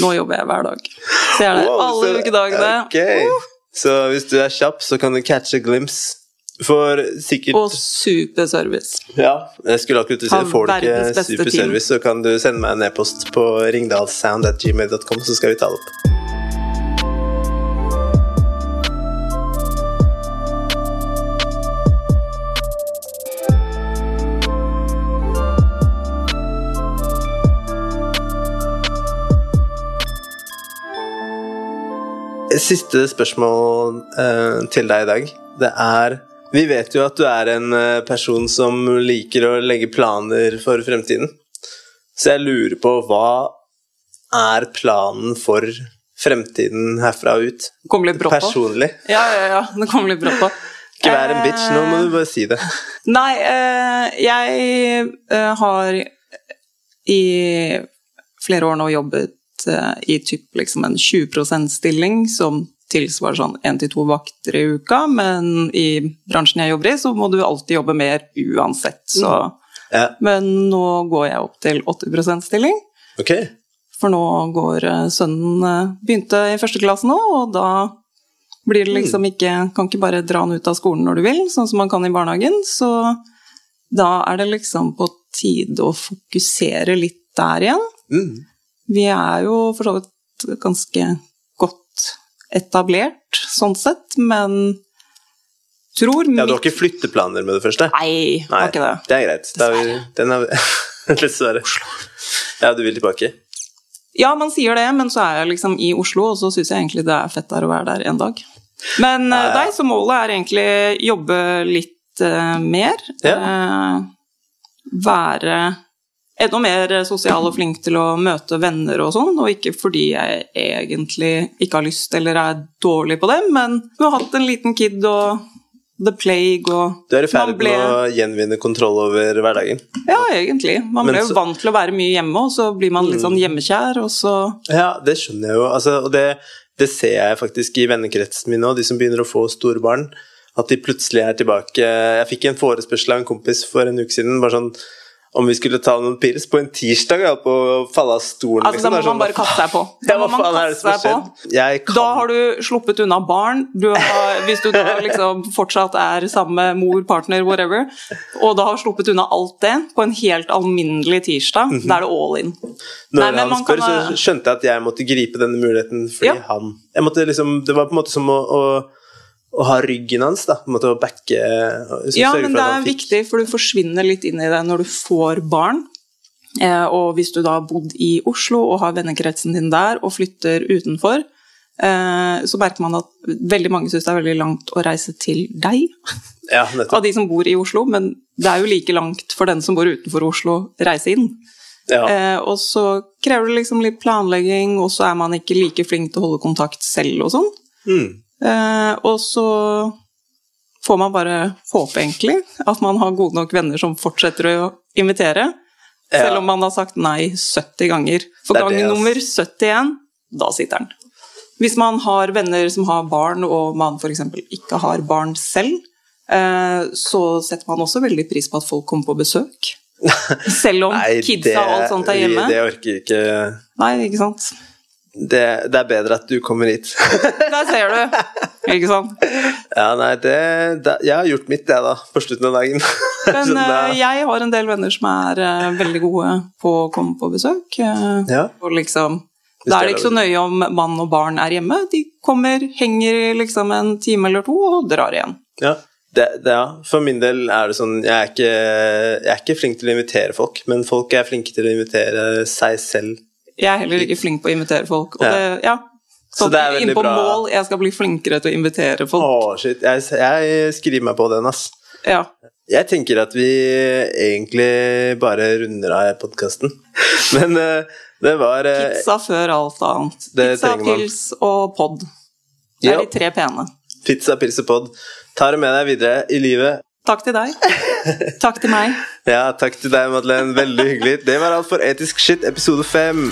Nå jobber jeg hver dag. Så jeg er der Wow, alle så- ukedagene. Uh. Så hvis du er kjapp, så kan du catch a glimpse. For sikkert Og superservice. Ja, jeg skulle akkurat si det. Får du ikke superservice, så kan du sende meg en e-post på ringdalssound.gmail.com, så skal vi ta det opp. Siste spørsmål eh, til deg i dag. Det er Vi vet jo at du er en eh, person som liker å legge planer for fremtiden. Så jeg lurer på hva er planen for fremtiden herfra og ut? Kommer litt brått på. Personlig. Ja, ja, ja. Det kommer litt brått på. Ikke vær en bitch, nå må du bare si det. Nei, eh, jeg eh, har i flere år nå jobbet i typ liksom en 20 %-stilling som tilsvarer sånn én til to vakter i uka, men i bransjen jeg jobber i, så må du alltid jobbe mer uansett, så Ja, Men nå går jeg opp til 80 %-stilling, Okay. for nå går eh, sønnen eh, Begynte i første klasse nå, og da blir det liksom ikke Kan ikke bare dra han ut av skolen når du vil, sånn som man kan i barnehagen. Så da er det liksom på tide å fokusere litt der igjen. Mm. Vi er jo for så vidt ganske godt etablert sånn sett, men tror Ja, du har ikke flytteplaner med det første? Nei, har ikke det. det er greit. Dessverre. er den er Dessverre. Ja, du vil tilbake? Ja, man sier det, men så er jeg liksom i Oslo, og så syns jeg egentlig det er fett der å være der en dag. Men Ja, ja. deg, så målet er egentlig jobbe litt uh, mer. Eh, være enda mer sosial og flink til å møte venner og sånn, og ikke fordi jeg egentlig ikke har lyst eller er dårlig på dem, men du har hatt en liten kid og the plague og Du er i ferd ble- med å gjenvinne kontroll over hverdagen? Ja, egentlig. Man ble jo så- vant til å være mye hjemme, og så blir man litt sånn hjemmekjær, og så Ja, det skjønner jeg jo. Altså, og det, det ser jeg faktisk i vennekretsen min nå, de som begynner å få store barn. At de plutselig er tilbake. Jeg fikk en forespørsel av en kompis for en uke siden. bare sånn om vi skulle ta noen pils på en tirsdag. Jeg holdt på å falle av stolen. Altså, da må sånn, man bare kaste seg på. Da må man kaste seg på. Kan Da har du sluppet unna barn, du har, hvis du da liksom fortsatt er sammen med mor, partner, whatever, og da har sluppet unna alt det på en helt alminnelig tirsdag, da er det all in. Når Nei, han man spør, kan så skjønte jeg at jeg måtte gripe denne muligheten fordi Ja. han jeg måtte liksom, Det var på en måte som å, å, å ha ryggen hans, da. På en måte å backe Ja, men det er viktig, for du forsvinner litt inn i det når du får barn. Eh, og hvis du da har bodd i Oslo og har vennekretsen din der og flytter utenfor, eh, så merker man at veldig mange syns det er veldig langt å reise til deg. Ja, nettopp. av de som bor i Oslo, men det er jo like langt for den som bor utenfor Oslo, reise inn. Ja. Eh, og så krever det liksom litt planlegging, og så er man ikke like flink til å holde kontakt selv og sånn. Mm. Eh, og så får man bare håpe, egentlig, at man har gode nok venner som fortsetter å invitere. Selv om man har sagt nei 70 ganger. For gang nummer 71, da sitter den. Hvis man har venner som har barn, og man f.eks. ikke har barn selv, eh, så setter man også veldig pris på at folk kommer på besøk. Selv om kidsa og alt sånt er hjemme. Nei, Det orker ikke Nei, ikke sant. Det, det er bedre at du kommer hit. Der ser du. Ikke sant. ja, nei, det, det Jeg har gjort mitt, jeg, da, på slutten av dagen. Men Så da- eh, jeg har en del venner som er uh, veldig gode på å komme på besøk. Uh, ja. og liksom Da er det ikke så nøye om mann og barn er hjemme. De kommer, henger liksom en time eller to og drar igjen. Ja. Det, det, ja. For min del er det sånn jeg er, ikke, jeg er ikke flink til å invitere folk, men folk er flinke til å invitere seg selv. Jeg er heller ikke flink på å invitere folk. Og det, ja. Så Så, det er veldig på bra. mål, jeg skal bli flinkere til å invitere Å, oh, shit. Jeg, jeg skriver meg på den, ass. Ja. Jeg tenker at vi egentlig bare runder av podkasten. Men uh, det var uh, Pizza før alt annet. Pizza, pils og pod. Det Ja. er de tre pene. pizza, pils og pod. Ta det med deg videre i livet. Takk til deg. Takk til meg. Ja, takk til deg, Madeleine. Veldig hyggelig. Det var alt for Etisk shit episode fem.